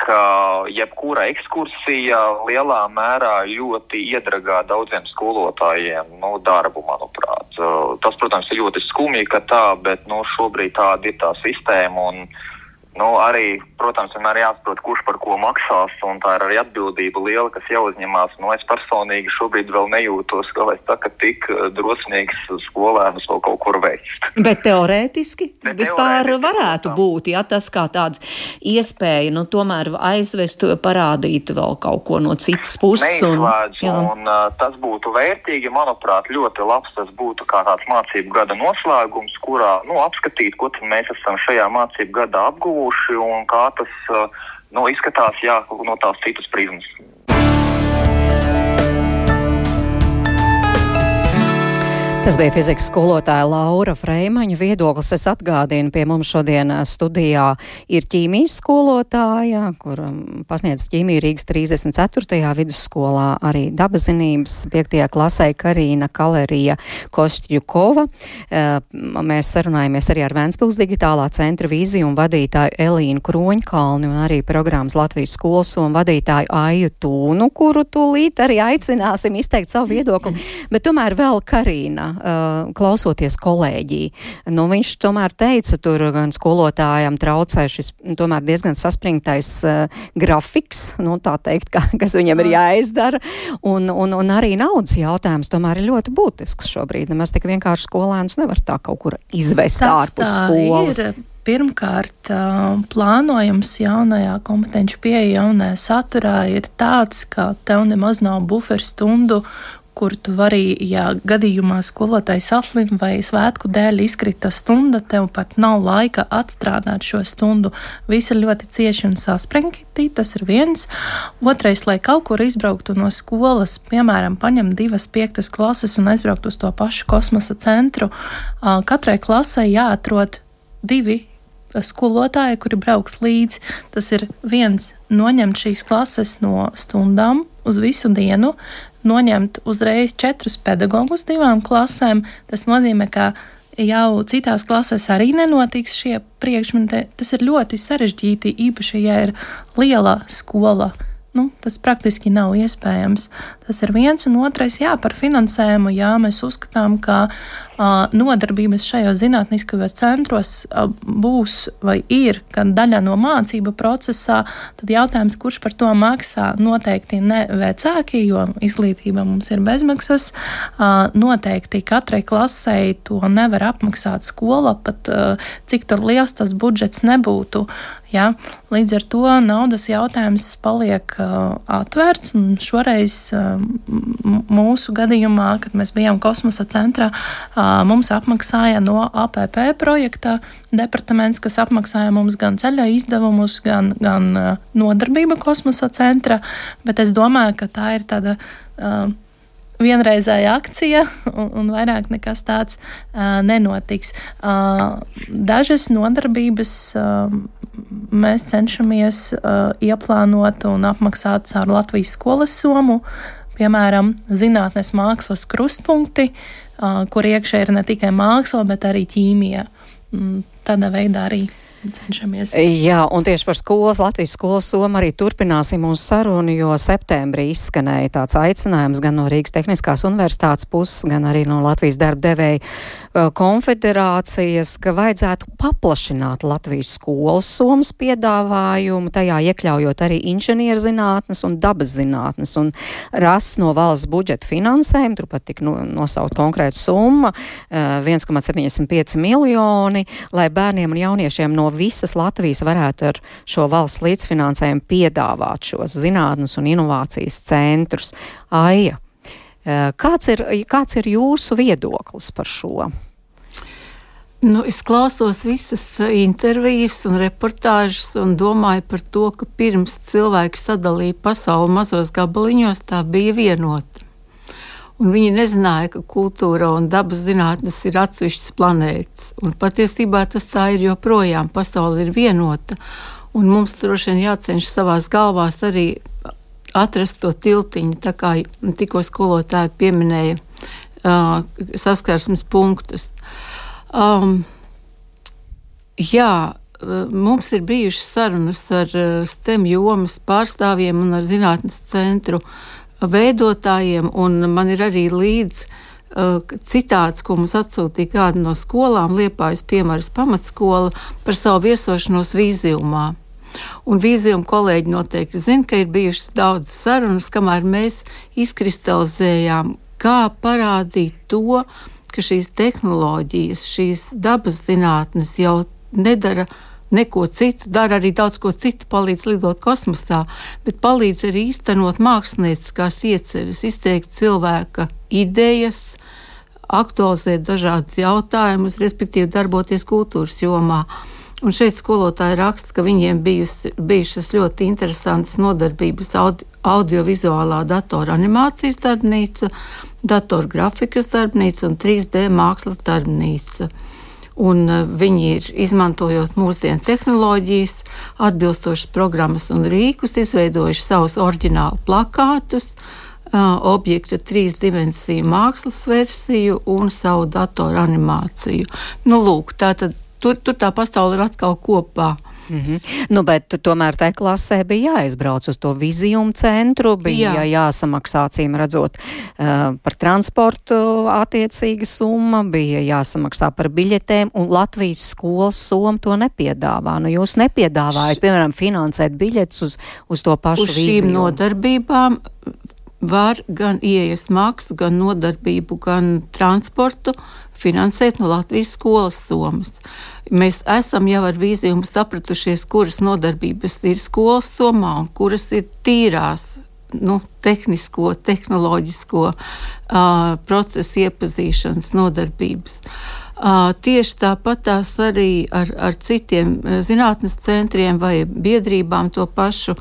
Speaker 8: ka jebkura ekskursija lielā mērā ļoti iedragā daudziem skolotājiem nu, darbu, manuprāt. Tas, protams, ir ļoti skumji, ka tā, bet nu, šobrīd tāda ir tā sistēma. Un, Nu, arī, protams, vienmēr jāsaprot, kurš par ko maksās, un tā ir arī atbildība liela, kas jāuzņemās. Nu, es personīgi šobrīd vēl nejūtos, ka es tā, tik eh, drosmīgs skolēnus vēl kaut kur veikt.
Speaker 3: Bet teorētiski Bet vispār teorētiski, varētu tā. būt, ja tas kā tāds iespēja, nu, tomēr aizvest, parādīt vēl kaut ko no citas puses.
Speaker 8: Neizslēdz, un, un uh, tas būtu vērtīgi, manuprāt, ļoti labs. Tas būtu kā tāds mācību gada noslēgums, kurā, nu, apskatīt, ko mēs esam šajā mācību gadā apguvuši guvuši un kā tas uh, nu, izskatās jā, no tās citas prizmas.
Speaker 3: Tas bija fizikas skolotāja Laura Freimaņa viedoklis. Es atgādinu, pie mums šodien studijā ir ķīmijas skolotāja, kur pasniedz ķīmiju Rīgas 34. vidusskolā, arī dabazinības 5. klasē Karīna Kalerija Košķļukova. Mēs sarunājamies arī ar Vēnspils digitālā centra vīziju un vadītāju Elīnu Kroņkalni un arī programmas Latvijas skolas un vadītāju Aju Tūnu, kuru tūlīt arī aicināsim izteikt savu viedokli. Bet tomēr vēl Karīna klausoties kolēģī. Nu, viņš tomēr teica, tur gan skolotājiem traucē šis tomēr diezgan saspringtais grafiks, nu, tā teikt, ka, kas viņam ir jāizdara, un, un, un arī naudas jautājums tomēr ir ļoti būtisks šobrīd. Nemaz tik vienkārši skolēnus nevar tā kaut kur izvest Tas ārpus skolas. Ir.
Speaker 5: Pirmkārt, plānojums jaunajā kompetenci pieeja jaunajā saturā ir tāds, ka tev nemaz nav buferstundu, kur tu vari, ja gadījumā skolotājs saslim vai svētku dēļ izkrita stunda, tev pat nav laika atstrādāt šo stundu. Viss ir ļoti cieši un saspringti, tas ir viens. Otrais, lai kaut kur izbrauktu no skolas, piemēram, paņemt divas piektas klases un aizbraukt uz to pašu kosmosa centru, katrai klasē jāatrod divi skolotāji, kuri brauks līdzi. Tas ir viens noņemt šīs klases no stundām uz visu dienu, noņemt uzreiz četrus pedagogus divām klasēm. Tas nozīmē, ka jau citās klasēs arī nenotiks šie priekšmeti. Tas ir ļoti sarežģīti, īpaši, ja ir liela skola nu, tas praktiski nav iespējams. Tas ir viens un otrais, jā, par finansējumu. Jā, mēs uzskatām, ka uh, nodarbības šajos zinātniskajos centros uh, būs vai ir daļa no mācību procesā, tad jautājums, kurš par to maksā, noteikti ne vecāki, jo izglītība mums ir bezmaksas. Uh, noteikti katrai klasei to nevar apmaksāt skola, pat uh, cik tur liels tas budžets nebūtu. Ja? Līdz ar to naudas jautājums paliek uh, atvērts. Šoreiz uh, mūsu gadījumā, kad mēs bijām kosmosa centrā, uh, mums apmaksāja no APP projekta departaments, kas apmaksāja mums gan ceļa izdevumus, gan, gan uh, nodarbību kosmosa centra. Bet es domāju, ka tā ir tāda. Uh, vienreizēja akcija, un, un vairāk nekas tāds uh, nenotiks. Uh, dažas nodarbības uh, mēs cenšamies uh, ieplānot un apmaksāt caur Latvijas skolas somu, piemēram, zinātnes mākslas krustpunkti, uh, kur iekšā ir ne tikai māksla, bet arī ķīmija. tādā veidā arī cenšamies.
Speaker 3: Jā, un tieši par skolas, Latvijas skolas somu arī turpināsim mūsu sarunu, jo septembrī izskanēja tāds aicinājums gan no Rīgas Tehniskās universitātes puses, gan arī no Latvijas darba devēja uh, konfederācijas, ka vajadzētu paplašināt Latvijas skolas somas piedāvājumu, tajā iekļaujot arī inženierzinātnes un dabas zinātnes un rast no valsts budžeta finansējumu, turpat tik no, nosaukt konkrēta summa, uh, 1,75 miljoni, lai bērniem un jauniešiem no visas Latvijas varētu ar šo valsts līdzfinansējumu piedāvāt šos zinātnes un inovācijas centrus. Aija, eh, kāds ir, kāds ir jūsu viedoklis par šo?
Speaker 9: Nu, es klausos visas intervijas un reportāžas un domāju par to, ka pirms cilvēki sadalīja pasauli mazos gabaliņos, tā bija vienota. Un viņi nezināja, ka kultūra un dabas zinātnes ir atsevišķas planētas. Un patiesībā tas tā ir joprojām. Pasaule ir vienota. Un mums droši vien jācenšas savās galvās arī atrast to tiltiņu, tā kā tikko skolotāji pieminēja uh, saskarsmes punktus. Um, jā, mums ir bijušas sarunas ar STEM jomas pārstāvjiem un ar zinātnes centru uh, veidotājiem, un man ir arī līdzi uh, citāts, ko mums atsūtīja kāda no skolām, Liepājas piemērs pamatskola par savu viesošanos vīzijumā. Un vīzijuma kolēģi noteikti zina, ka ir bijušas daudz sarunas, kamēr mēs izkristalizējām, kā parādīt to, ka šīs tehnoloģijas, šīs dabas zinātnes jau nedara neko citu, dara arī daudz ko citu, palīdz lidot kosmosā, bet palīdz arī īstenot mākslinieckās ieceres, izteikt cilvēka idejas, aktualizēt dažādus jautājumus, respektīvi darboties kultūras jomā. Un šeit skolotāji raksta, ka viņiem bijusi, bijušas ļoti interesantas nodarbības audi, audiovizuālā datora animācijas darbnīca, datorgrafikas darbnīca un 3D mākslas darbnīca un e, viņi ir izmantojot mūsdienu tehnoloģijas, atbilstošas programmas un rīkus, izveidojuši savus oriģinālu plakātus, e, objekta trīs dimensiju mākslas versiju un savu datoru animāciju. Nu, lūk, tā tad tur, tur tā pasaule ir atkal kopā.
Speaker 3: Mm -hmm. nu, bet tomēr tajā klasē bija jāizbrauc uz to vizījumu centru, bija Jā. jāsamaksā, cīm redzot, uh, par transportu attiecīga summa, bija jāsamaksā par biļetēm, un Latvijas skolas soma to nepiedāvā. Nu, jūs nepiedāvājat, piemēram, finansēt biļetes uz, uz to pašu
Speaker 9: uz šīm
Speaker 3: vīzījumu.
Speaker 9: nodarbībām var gan ieejas maksu, gan nodarbību, gan transportu finansēt no Latvijas skolas somas. Mēs esam jau ar vīzījumu sapratušies, kuras nodarbības ir skolas somā un kuras ir tīrās. Nu, tehnisko, tehnoloģisko uh, procesu iepazīšanas nodarbības. Uh, tieši tāpat tās arī ar, ar citiem zinātnes centriem vai biedrībām, to pašu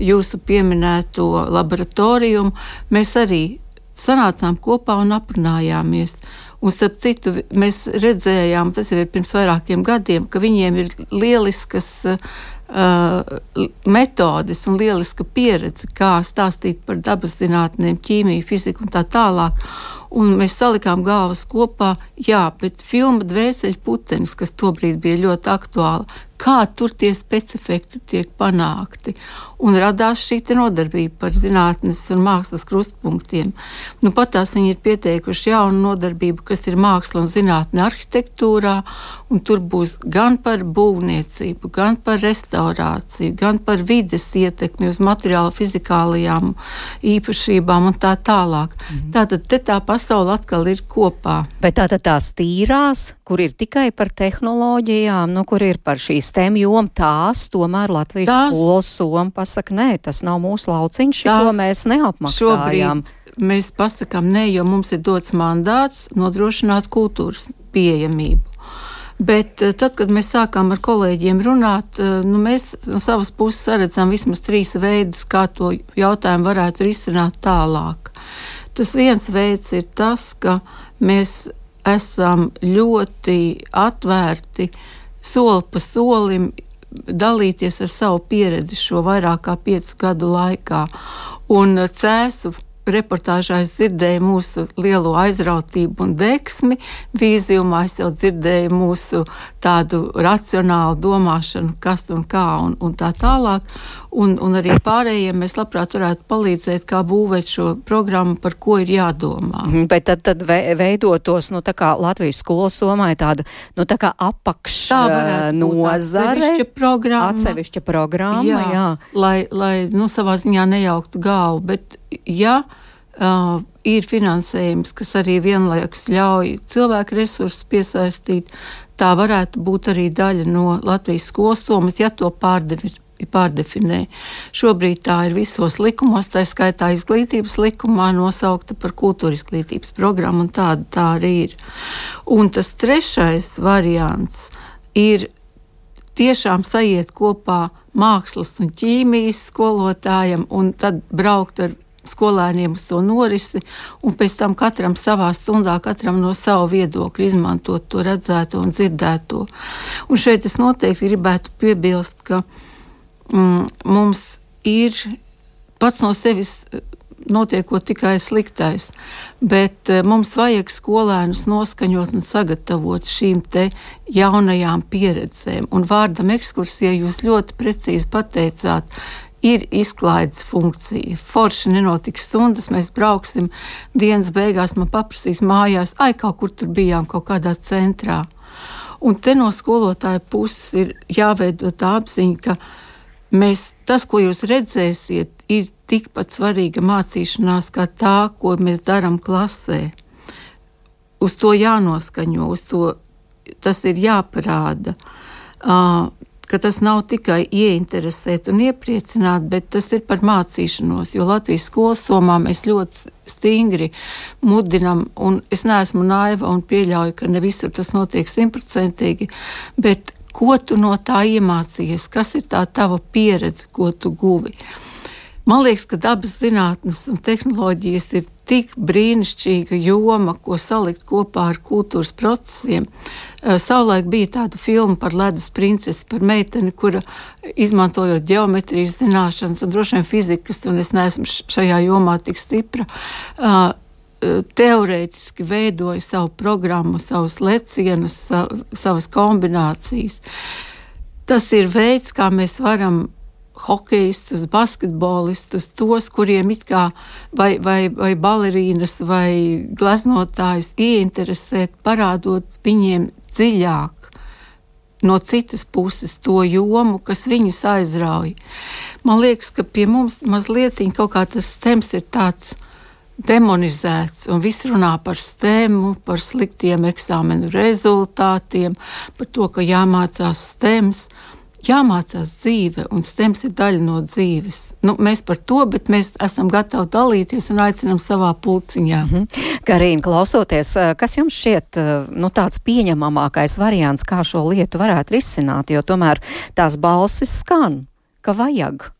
Speaker 9: jūsu pieminēto laboratoriju. Mēs arī sanācām kopā un aprunājāmies. Un, starp citu, mēs redzējām, tas jau ir pirms vairākiem gadiem, ka viņiem ir lieliskas uh, metodes un lieliska pieredze, kā stāstīt par dabas zinātnēm, ķīmiju, fiziku un tā tālāk. Un mēs salikām galvas kopā, jā, bet filma Dvēseli putenis, kas tobrīd bija ļoti aktuāla, kā tur tie specifekti tiek panākti. Un radās šī nodarbība par zinātnes un mākslas krustpunktiem. Nu, pat tās viņi ir pieteikuši jaunu nodarbību, kas ir māksla un zinātne arhitektūrā, un tur būs gan par būvniecību, gan par restaurāciju, gan par vides ietekmi uz materiālu fizikālajām īpašībām un tā tālāk. Mhm. Tātad te tā pasaule atkal ir kopā.
Speaker 3: Bet tātad tās tīrās, kur ir tikai par tehnoloģijām, nu, kur ir par šīs STEM jomu, tās tomēr Latvijas tās, skolas soma pasaka, nē, tas nav mūsu lauciņš, ko mēs neapmaksājām.
Speaker 9: Mēs pasakām, nē, jo mums ir dots mandāts nodrošināt kultūras pieejamību. Bet eh, tad, kad mēs sākām ar kolēģiem runāt, eh, nu, mēs no savas puses redzam vismaz trīs veidus, kā to jautājumu varētu risināt tālāk. Tas viens veids ir tas, ka mēs esam ļoti atvērti uh, soli pa solim dalīties ar savu pieredzi šo vairāk kā piecu gadu laikā. Un cēsu reportāžā es dzirdēju mūsu lielo aizrautību un deksmi, vīzijumā es jau dzirdēju mūsu tādu racionālu domāšanu, kas un kā un, un tā tālāk. Un, un arī pārējiem mēs labprāt varētu palīdzēt, kā būvēt šo programmu, par ko ir jādomā.
Speaker 3: Mhm, bet tad, tad veidotos, nu, tā kā Latvijas skolas somā ir tāda, nu, tā kā apakš nozare.
Speaker 9: Atsevišķa programma.
Speaker 3: Atsevišķa programma, jā. jā.
Speaker 9: Lai, lai, nu, savā ziņā nejauktu galvu, bet, ja uh, ir finansējums, kas arī vienlaikus ļauj cilvēku resursus piesaistīt, tā varētu būt arī daļa no Latvijas skolas somas, ja to pārdevi pārdefinē. Šobrīd tā ir visos likumos, tā skaitā izglītības likumā nosaukta par kultūra izglītības programmu, un tāda tā arī ir. Un tas trešais variants ir tiešām sajiet kopā mākslas un ķīmijas skolotājiem, un tad braukt ar skolēniem uz to norisi, un pēc tam katram savā stundā, katram no sava viedokļa izmantot to redzēto un dzirdēto. Un šeit es noteikti gribētu piebilst, ka mums ir pats no sevis eh, notiekot tikai sliktais, bet uh, mums vajag skolēnus noskaņot un sagatavot šīm te jaunajām pieredzēm. Un vārdam ekskursija jūs ļoti precīzi pateicāt, ir izklaides funkcija. Forši nenotiks stundas, mēs brauksim dienas beigās, man paprasīs mājās, ai, kaut kur tur bijām, kaut kādā centrā. Un te no skolotāja puses ir jāveido tā apziņa, ka Mēs, tas, ko jūs redzēsiet, ir tikpat svarīga mācīšanās kā tā, ko mēs darām klasē. Uz to jānoskaņo, uz to tas ir jāparāda. Uh, ka tas nav tikai ieinteresēt un iepriecināt, bet tas ir par mācīšanos. Jo Latvijas skolas somā mēs ļoti stingri mudinam, un es neesmu naiva un pieļauju, ka ne visur tas notiek simtprocentīgi, bet ko tu no tā iemācījies, kas ir tā tava pieredze, ko tu guvi. Man liekas, ka dabas zinātnes un tehnoloģijas ir tik brīnišķīga joma, ko salikt kopā ar kultūras procesiem. Eh, savulaik bija tāda filma par ledus princesi, par meiteni, kura izmantojot geometrijas zināšanas un droši vien fizikas, un es neesmu šajā jomā tik stipra, uh, teorētiski veidoja savu programmu, savus lecienus, savas kombinācijas. Tas ir veids, kā mēs varam hokeistus, basketbolistus, tos, kuriem it kā vai, vai, vai balerīnas vai gleznotājus ieinteresēt, parādot viņiem dziļāk no citas puses to jomu, kas viņus aizrauja. Man liekas, ka pie mums mazliet kaut kā tas temps ir tāds demonizēts, un viss runā par stēmu, par sliktiem eksāmenu rezultātiem, par to, ka jāmācās stēmas. Jāmācās dzīve, un stems ir daļa no dzīves. Nu, mēs par to, bet mēs esam gatavi dalīties un aicinām savā pulciņā. Mm
Speaker 3: -hmm. Karīna, klausoties, eh, kas jums šķiet eh, nu, tāds pieņemamākais variants, kā šo lietu varētu risināt? Jo tomēr tās balsis skan, ka vajag.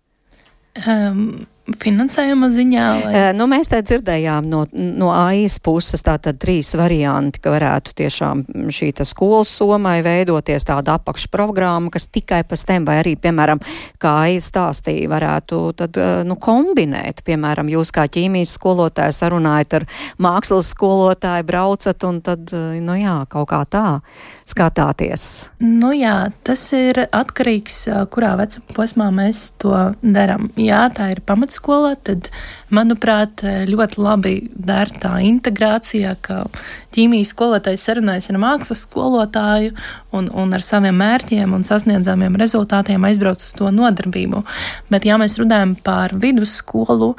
Speaker 5: Um, finansējuma ziņā? Vai?
Speaker 3: Uh, nu, mēs te dzirdējām no, no AIS puses tātad trīs varianti, ka varētu tiešām šī skolas somai veidoties tāda apakšprogramma, kas tikai pēc tam, vai arī, piemēram, kā AIS stāstīja, varētu tad, uh, nu, kombinēt. Piemēram, jūs kā ķīmijas skolotājs sarunājat ar mākslas skolotāju, braucat un tad, uh, nu jā, kaut kā tā skatāties.
Speaker 5: Nu jā, tas ir atkarīgs, kurā vecuma posmā mēs to darām. Jā, tā ir pamats vidusskola, tad, manuprāt, ļoti labi der tā integrācija, ka ķīmijas skolotājs sarunājas ar mākslas skolotāju un, un ar saviem mērķiem un sasniedzamiem rezultātiem aizbrauc uz to nodarbību. Bet, ja mēs runājam par vidusskolu,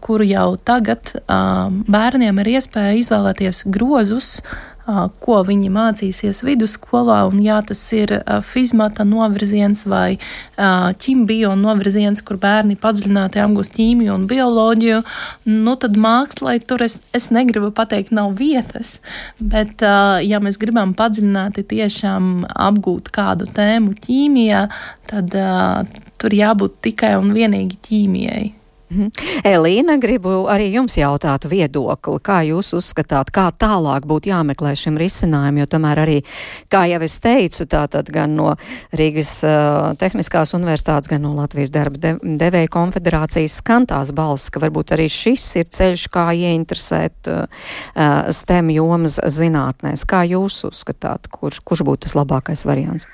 Speaker 5: kuru jau tagad bērniem ir iespēja izvēlēties grozus, ko viņi mācīsies vidusskolā, un jā, tas ir fizmata novirziens vai ķimbio novirziens, kur bērni padziļināti apgūst ķīmiju un bioloģiju, nu tad mākslai tur es, es negribu pateikt nav vietas, bet ja mēs gribam padziļināti tiešām apgūt kādu tēmu ķīmijā, tad tur jābūt tikai un vienīgi ķīmijai.
Speaker 3: Mhm. Elīna, gribu arī jums jautāt viedokli, kā jūs uzskatāt, kā tālāk būtu jāmeklē šim risinājumam, jo tomēr arī, kā jau es teicu, tātad gan no Rīgas uh, Tehniskās universitātes, gan no Latvijas darba de devēja konfederācijas skantās balss, ka varbūt arī šis ir ceļš, kā ieinteresēt uh, STEM jomas zinātnēs. Kā jūs uzskatāt, kurš, kurš būtu tas labākais variants?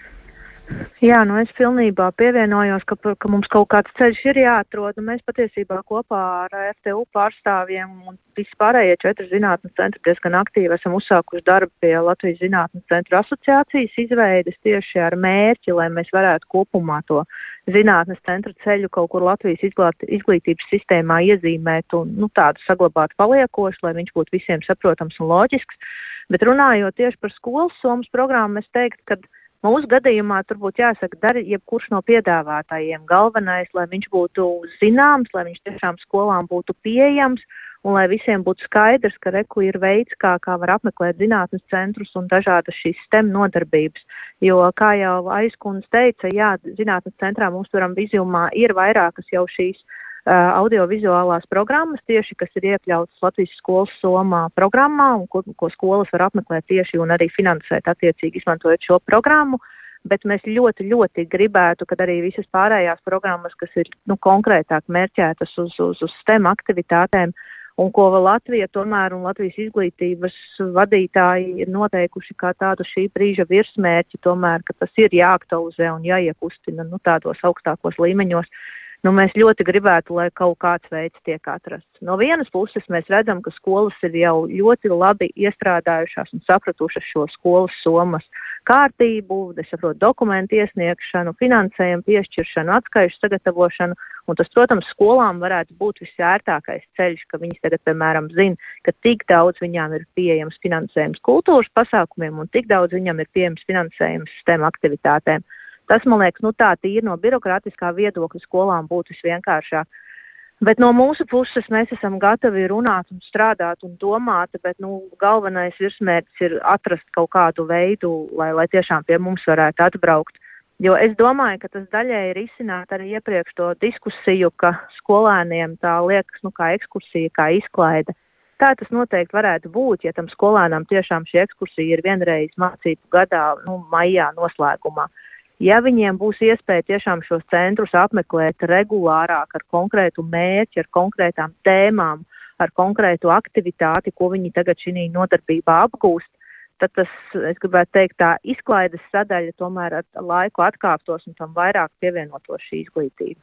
Speaker 7: Jā, nu es pilnībā pievienojos, ka, ka mums kaut kāds ceļš ir jāatrod. Mēs patiesībā kopā ar FTU pārstāvjiem un vispārējie četri zinātnes centri diezgan aktīvi esam uzsākuši darbu pie Latvijas Zinātnes centra asociācijas izveides tieši ar mērķi, lai mēs varētu kopumā to zinātnes centra ceļu kaut kur Latvijas izglītības sistēmā iezīmēt un nu, tādu saglabāt paliekošu, lai viņš būtu visiem saprotams un loģisks. Bet runājot tieši par skolas somas programmu, es teiktu, Mūsu gadījumā tur būtu jāsaka, dara jebkurš no piedāvātājiem. Galvenais, lai viņš būtu zināms, lai viņš tiešām skolām būtu pieejams un lai visiem būtu skaidrs, ka reku ir veids, kā, kā var apmeklēt zinātnes centrus un dažādas šīs STEM nodarbības. Jo, kā jau aizkundze teica, jā, zinātnes centrā mums turam vizumā ir vairākas jau šīs audiovizuālās programmas, tieši, kas ir iekļautas Latvijas skolas somā programmā, un ko, ko skolas var apmeklēt tieši un arī finansēt attiecīgi izmantojot šo programmu. Bet mēs ļoti, ļoti gribētu, ka arī visas pārējās programmas, kas ir nu, konkrētāk mērķētas uz, uz, uz STEM aktivitātēm, un ko Latvija tomēr un Latvijas izglītības vadītāji ir noteikuši kā tādu šī brīža virsmērķi, tomēr, ka tas ir jāaktualizē un jāiekustina nu, tādos augstākos līmeņos nu, mēs ļoti gribētu, lai kaut kāds veids tiek atrasts. No vienas puses mēs redzam, ka skolas ir jau ļoti labi iestrādājušās un sapratušas šo skolas somas kārtību, saprotu, dokumentu iesniegšanu, finansējumu piešķiršanu, atskaišu sagatavošanu. Tas, protams, skolām varētu būt visērtākais ceļš, ka viņas tagad, piemēram, zina, ka tik daudz viņām ir pieejams finansējums kultūras pasākumiem un tik daudz viņam ir pieejams finansējums STEM aktivitātēm. Tas, man liekas, nu, tā tīri no birokrātiskā viedokļa skolām būtu visvienkāršāk. Bet no mūsu puses mēs esam gatavi runāt, un strādāt un domāt, bet nu, galvenais virsmērķis ir atrast kaut kādu veidu, lai, lai tiešām pie mums varētu atbraukt. Jo es domāju, ka tas daļai ir izsināts arī iepriekš to diskusiju, ka skolēniem tā liekas nu, kā ekskursija, kā izklaide. Tā tas noteikti varētu būt, ja tam skolēnam tiešām šī ekskursija ir vienreiz mācību gadā, nu, maijā noslēgumā. Uh, Ja viņiem būs iespēja tiešām šos centrus apmeklēt regulārāk, ar konkrētu mērķi, ar konkrētām tēmām, ar konkrētu aktivitāti, ko viņi tagad šī nodarbībā apgūst, tad tas, es gribētu teikt, tā izklaides sadaļa tomēr ar laiku atkāptos un tam vairāk pievienotos šī izglītība.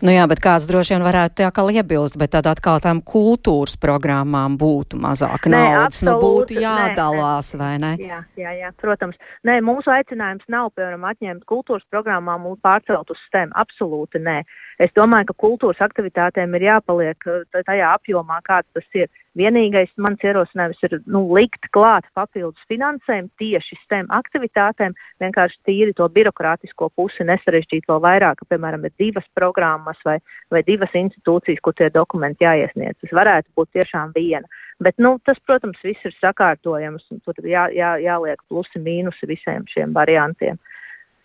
Speaker 3: Nu jā, bet kāds droši vien varētu tā kā iebilst, bet tad atkal tām kultūras programmām būtu mazāk nē, naudas, nu būtu jādalās, nē, vai ne?
Speaker 7: Jā, jā, jā, protams. Nē, mūsu aicinājums nav, piemēram, atņemt kultūras programmām un pārcelt uz STEM. Absolūti nē. Es domāju, ka kultūras aktivitātēm ir jāpaliek tajā apjomā, kāds tas ir. Vienīgais mans ierosinājums ir nu, likt klāt papildus finansējumu tieši STEM aktivitātēm, vienkārši tīri to birokrātisko pusi nesarežģīt vēl vairāk, ka, piemēram, ir divas programmas vai, vai divas institūcijas, kur tie dokumenti jāiesniedz. Tas varētu būt tiešām viena. Bet, nu, tas, protams, viss ir sakārtojams un tur jā, jā, jāliek plusi mīnusi visiem šiem variantiem.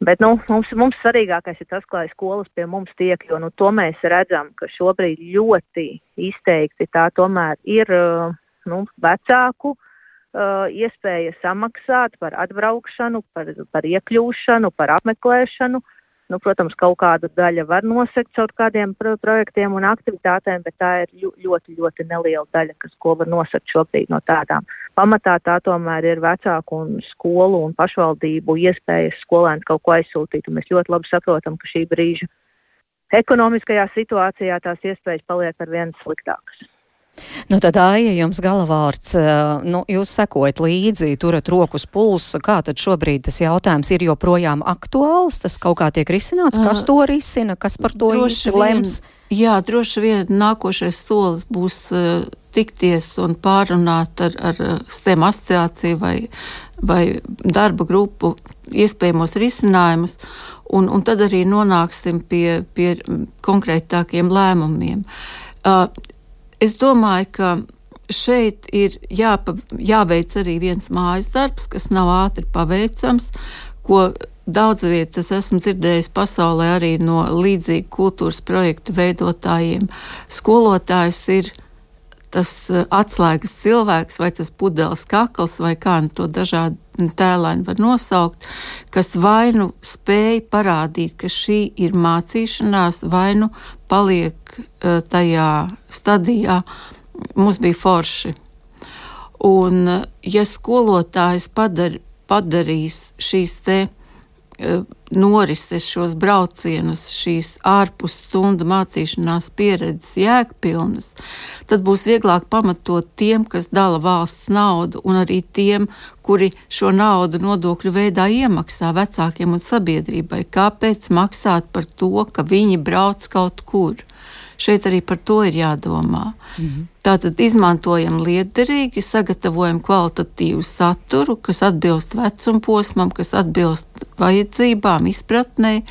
Speaker 7: Bet nu, mums, mums svarīgākais ir tas, lai skolas pie mums tiek, jo nu, to mēs redzam, ka šobrīd ļoti izteikti tā tomēr ir nu, vecāku uh, iespēja samaksāt par atbraukšanu, par, par iekļūšanu, par apmeklēšanu. Uh, Nu, protams, kaut kāda daļa var nosegt caur kādiem pro projektiem un aktivitātēm, bet tā ir ļoti, ļoti neliela daļa, kas ko var nosegt šobrīd no tādām. Pamatā tā tomēr ir vecāku un skolu un pašvaldību iespējas skolēniem kaut ko aizsūtīt. Mēs ļoti labi saprotam, ka šī brīža ekonomiskajā situācijā tās iespējas paliek ar vien sliktākas.
Speaker 3: Nu, tad, Aija, jums galavārds, nu, jūs sekojat līdzi, turat rokas pulsu, kā tad šobrīd tas jautājums ir joprojām aktuāls, tas kaut kā tiek risināts, kas to risina, kas par to īsti lems?
Speaker 9: Jā, droši vien nākošais solis būs uh, tikties un pārunāt ar, ar STEM asociāciju vai, vai darba grupu iespējamos risinājumus, un, un tad arī nonāksim pie, pie konkrētākiem lēmumiem. Uh, Es domāju, ka šeit ir jāpa, jāveic arī viens mājas darbs, kas nav ātri paveicams, ko daudz vietas esmu dzirdējis pasaulē arī no līdzīgu kultūras projektu veidotājiem. Skolotājs ir tas eh, atslēgas cilvēks, vai tas pudeles kakls, vai kā nu to dažādi tēlēni var nosaukt, kas vai nu spēj parādīt, ka šī ir mācīšanās, vai nu paliek uh, tajā stadijā. Mums bija forši. Un, uh, ja skolotājs padar, padarīs šīs te norises, šos braucienus, šīs ārpus stundu mācīšanās pieredzes jēgpilnas, tad būs vieglāk pamatot tiem, kas dala valsts naudu, un arī tiem, kuri šo naudu nodokļu veidā iemaksā vecākiem un sabiedrībai. Kāpēc maksāt par to, ka viņi brauc kaut kur? Šeit arī par to ir jādomā. -hmm. Tātad izmantojam liederīgi, sagatavojam kvalitatīvu saturu, kas atbilst vecuma posmam, kas atbilst vajadzībām, izpratnē.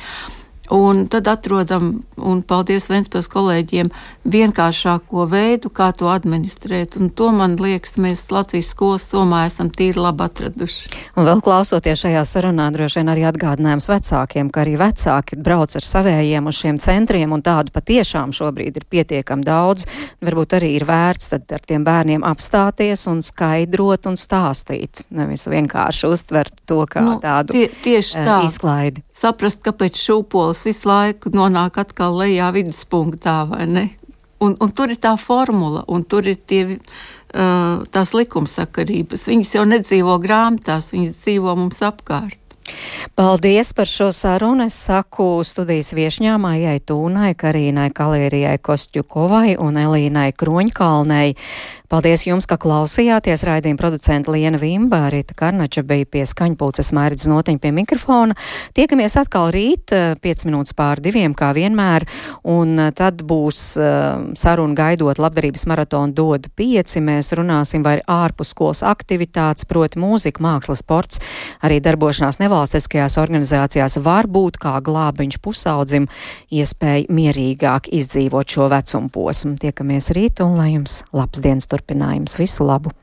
Speaker 9: Un tad atrodam, un paldies Vēnspils kolēģiem, vienkāršāko veidu, kā to administrēt. Un to, man liekas, mēs Latvijas skolas somā esam tīri labi atraduši.
Speaker 3: Un vēl klausoties šajā sarunā, droši vien arī atgādinājums vecākiem, ka arī vecāki brauc ar savējiem uz šiem centriem, un tādu patiešām šobrīd ir pietiekami daudz. Varbūt arī ir vērts tad ar tiem bērniem apstāties un skaidrot un stāstīt, nevis vienkārši uztvert to kā nu, tādu tie, tieši tā. izklaidi.
Speaker 9: Saprast, kāpēc šūpols tas visu laiku nonāk atkal lejā viduspunktā, vai ne? Un, un tur ir tā formula, un tur ir tie, uh, tās likumsakarības. Viņas jau nedzīvo grāmatās, viņas dzīvo mums apkārt.
Speaker 3: Paldies par šo sarunu. Es saku studijas viešņām Aijai Tūnai, Karīnai Kalērijai Kostjukovai un Elīnai Kroņkalnei. Paldies jums, ka klausījāties. Raidījuma producenta Liena Vimba, Rīta Karnača bija pie skaņpulces Mairidz Notiņa pie mikrofona. Tiekamies atkal rīt, 5 eh, minūtes pār diviem, kā vienmēr, un eh, tad būs uh, saruna gaidot labdarības maratonu dod pieci. Mēs runāsim vai ārpus skolas aktivitātes, proti mūzika, mākslas, sports, arī darbošanās nevalstiskajās organizācijās var būt kā glābiņš pusaudzim iespēja mierīgāk izdzīvot šo vecumu posmu. Tiekamies rīt un lai jums labs dienas turpinājums. Visu labu!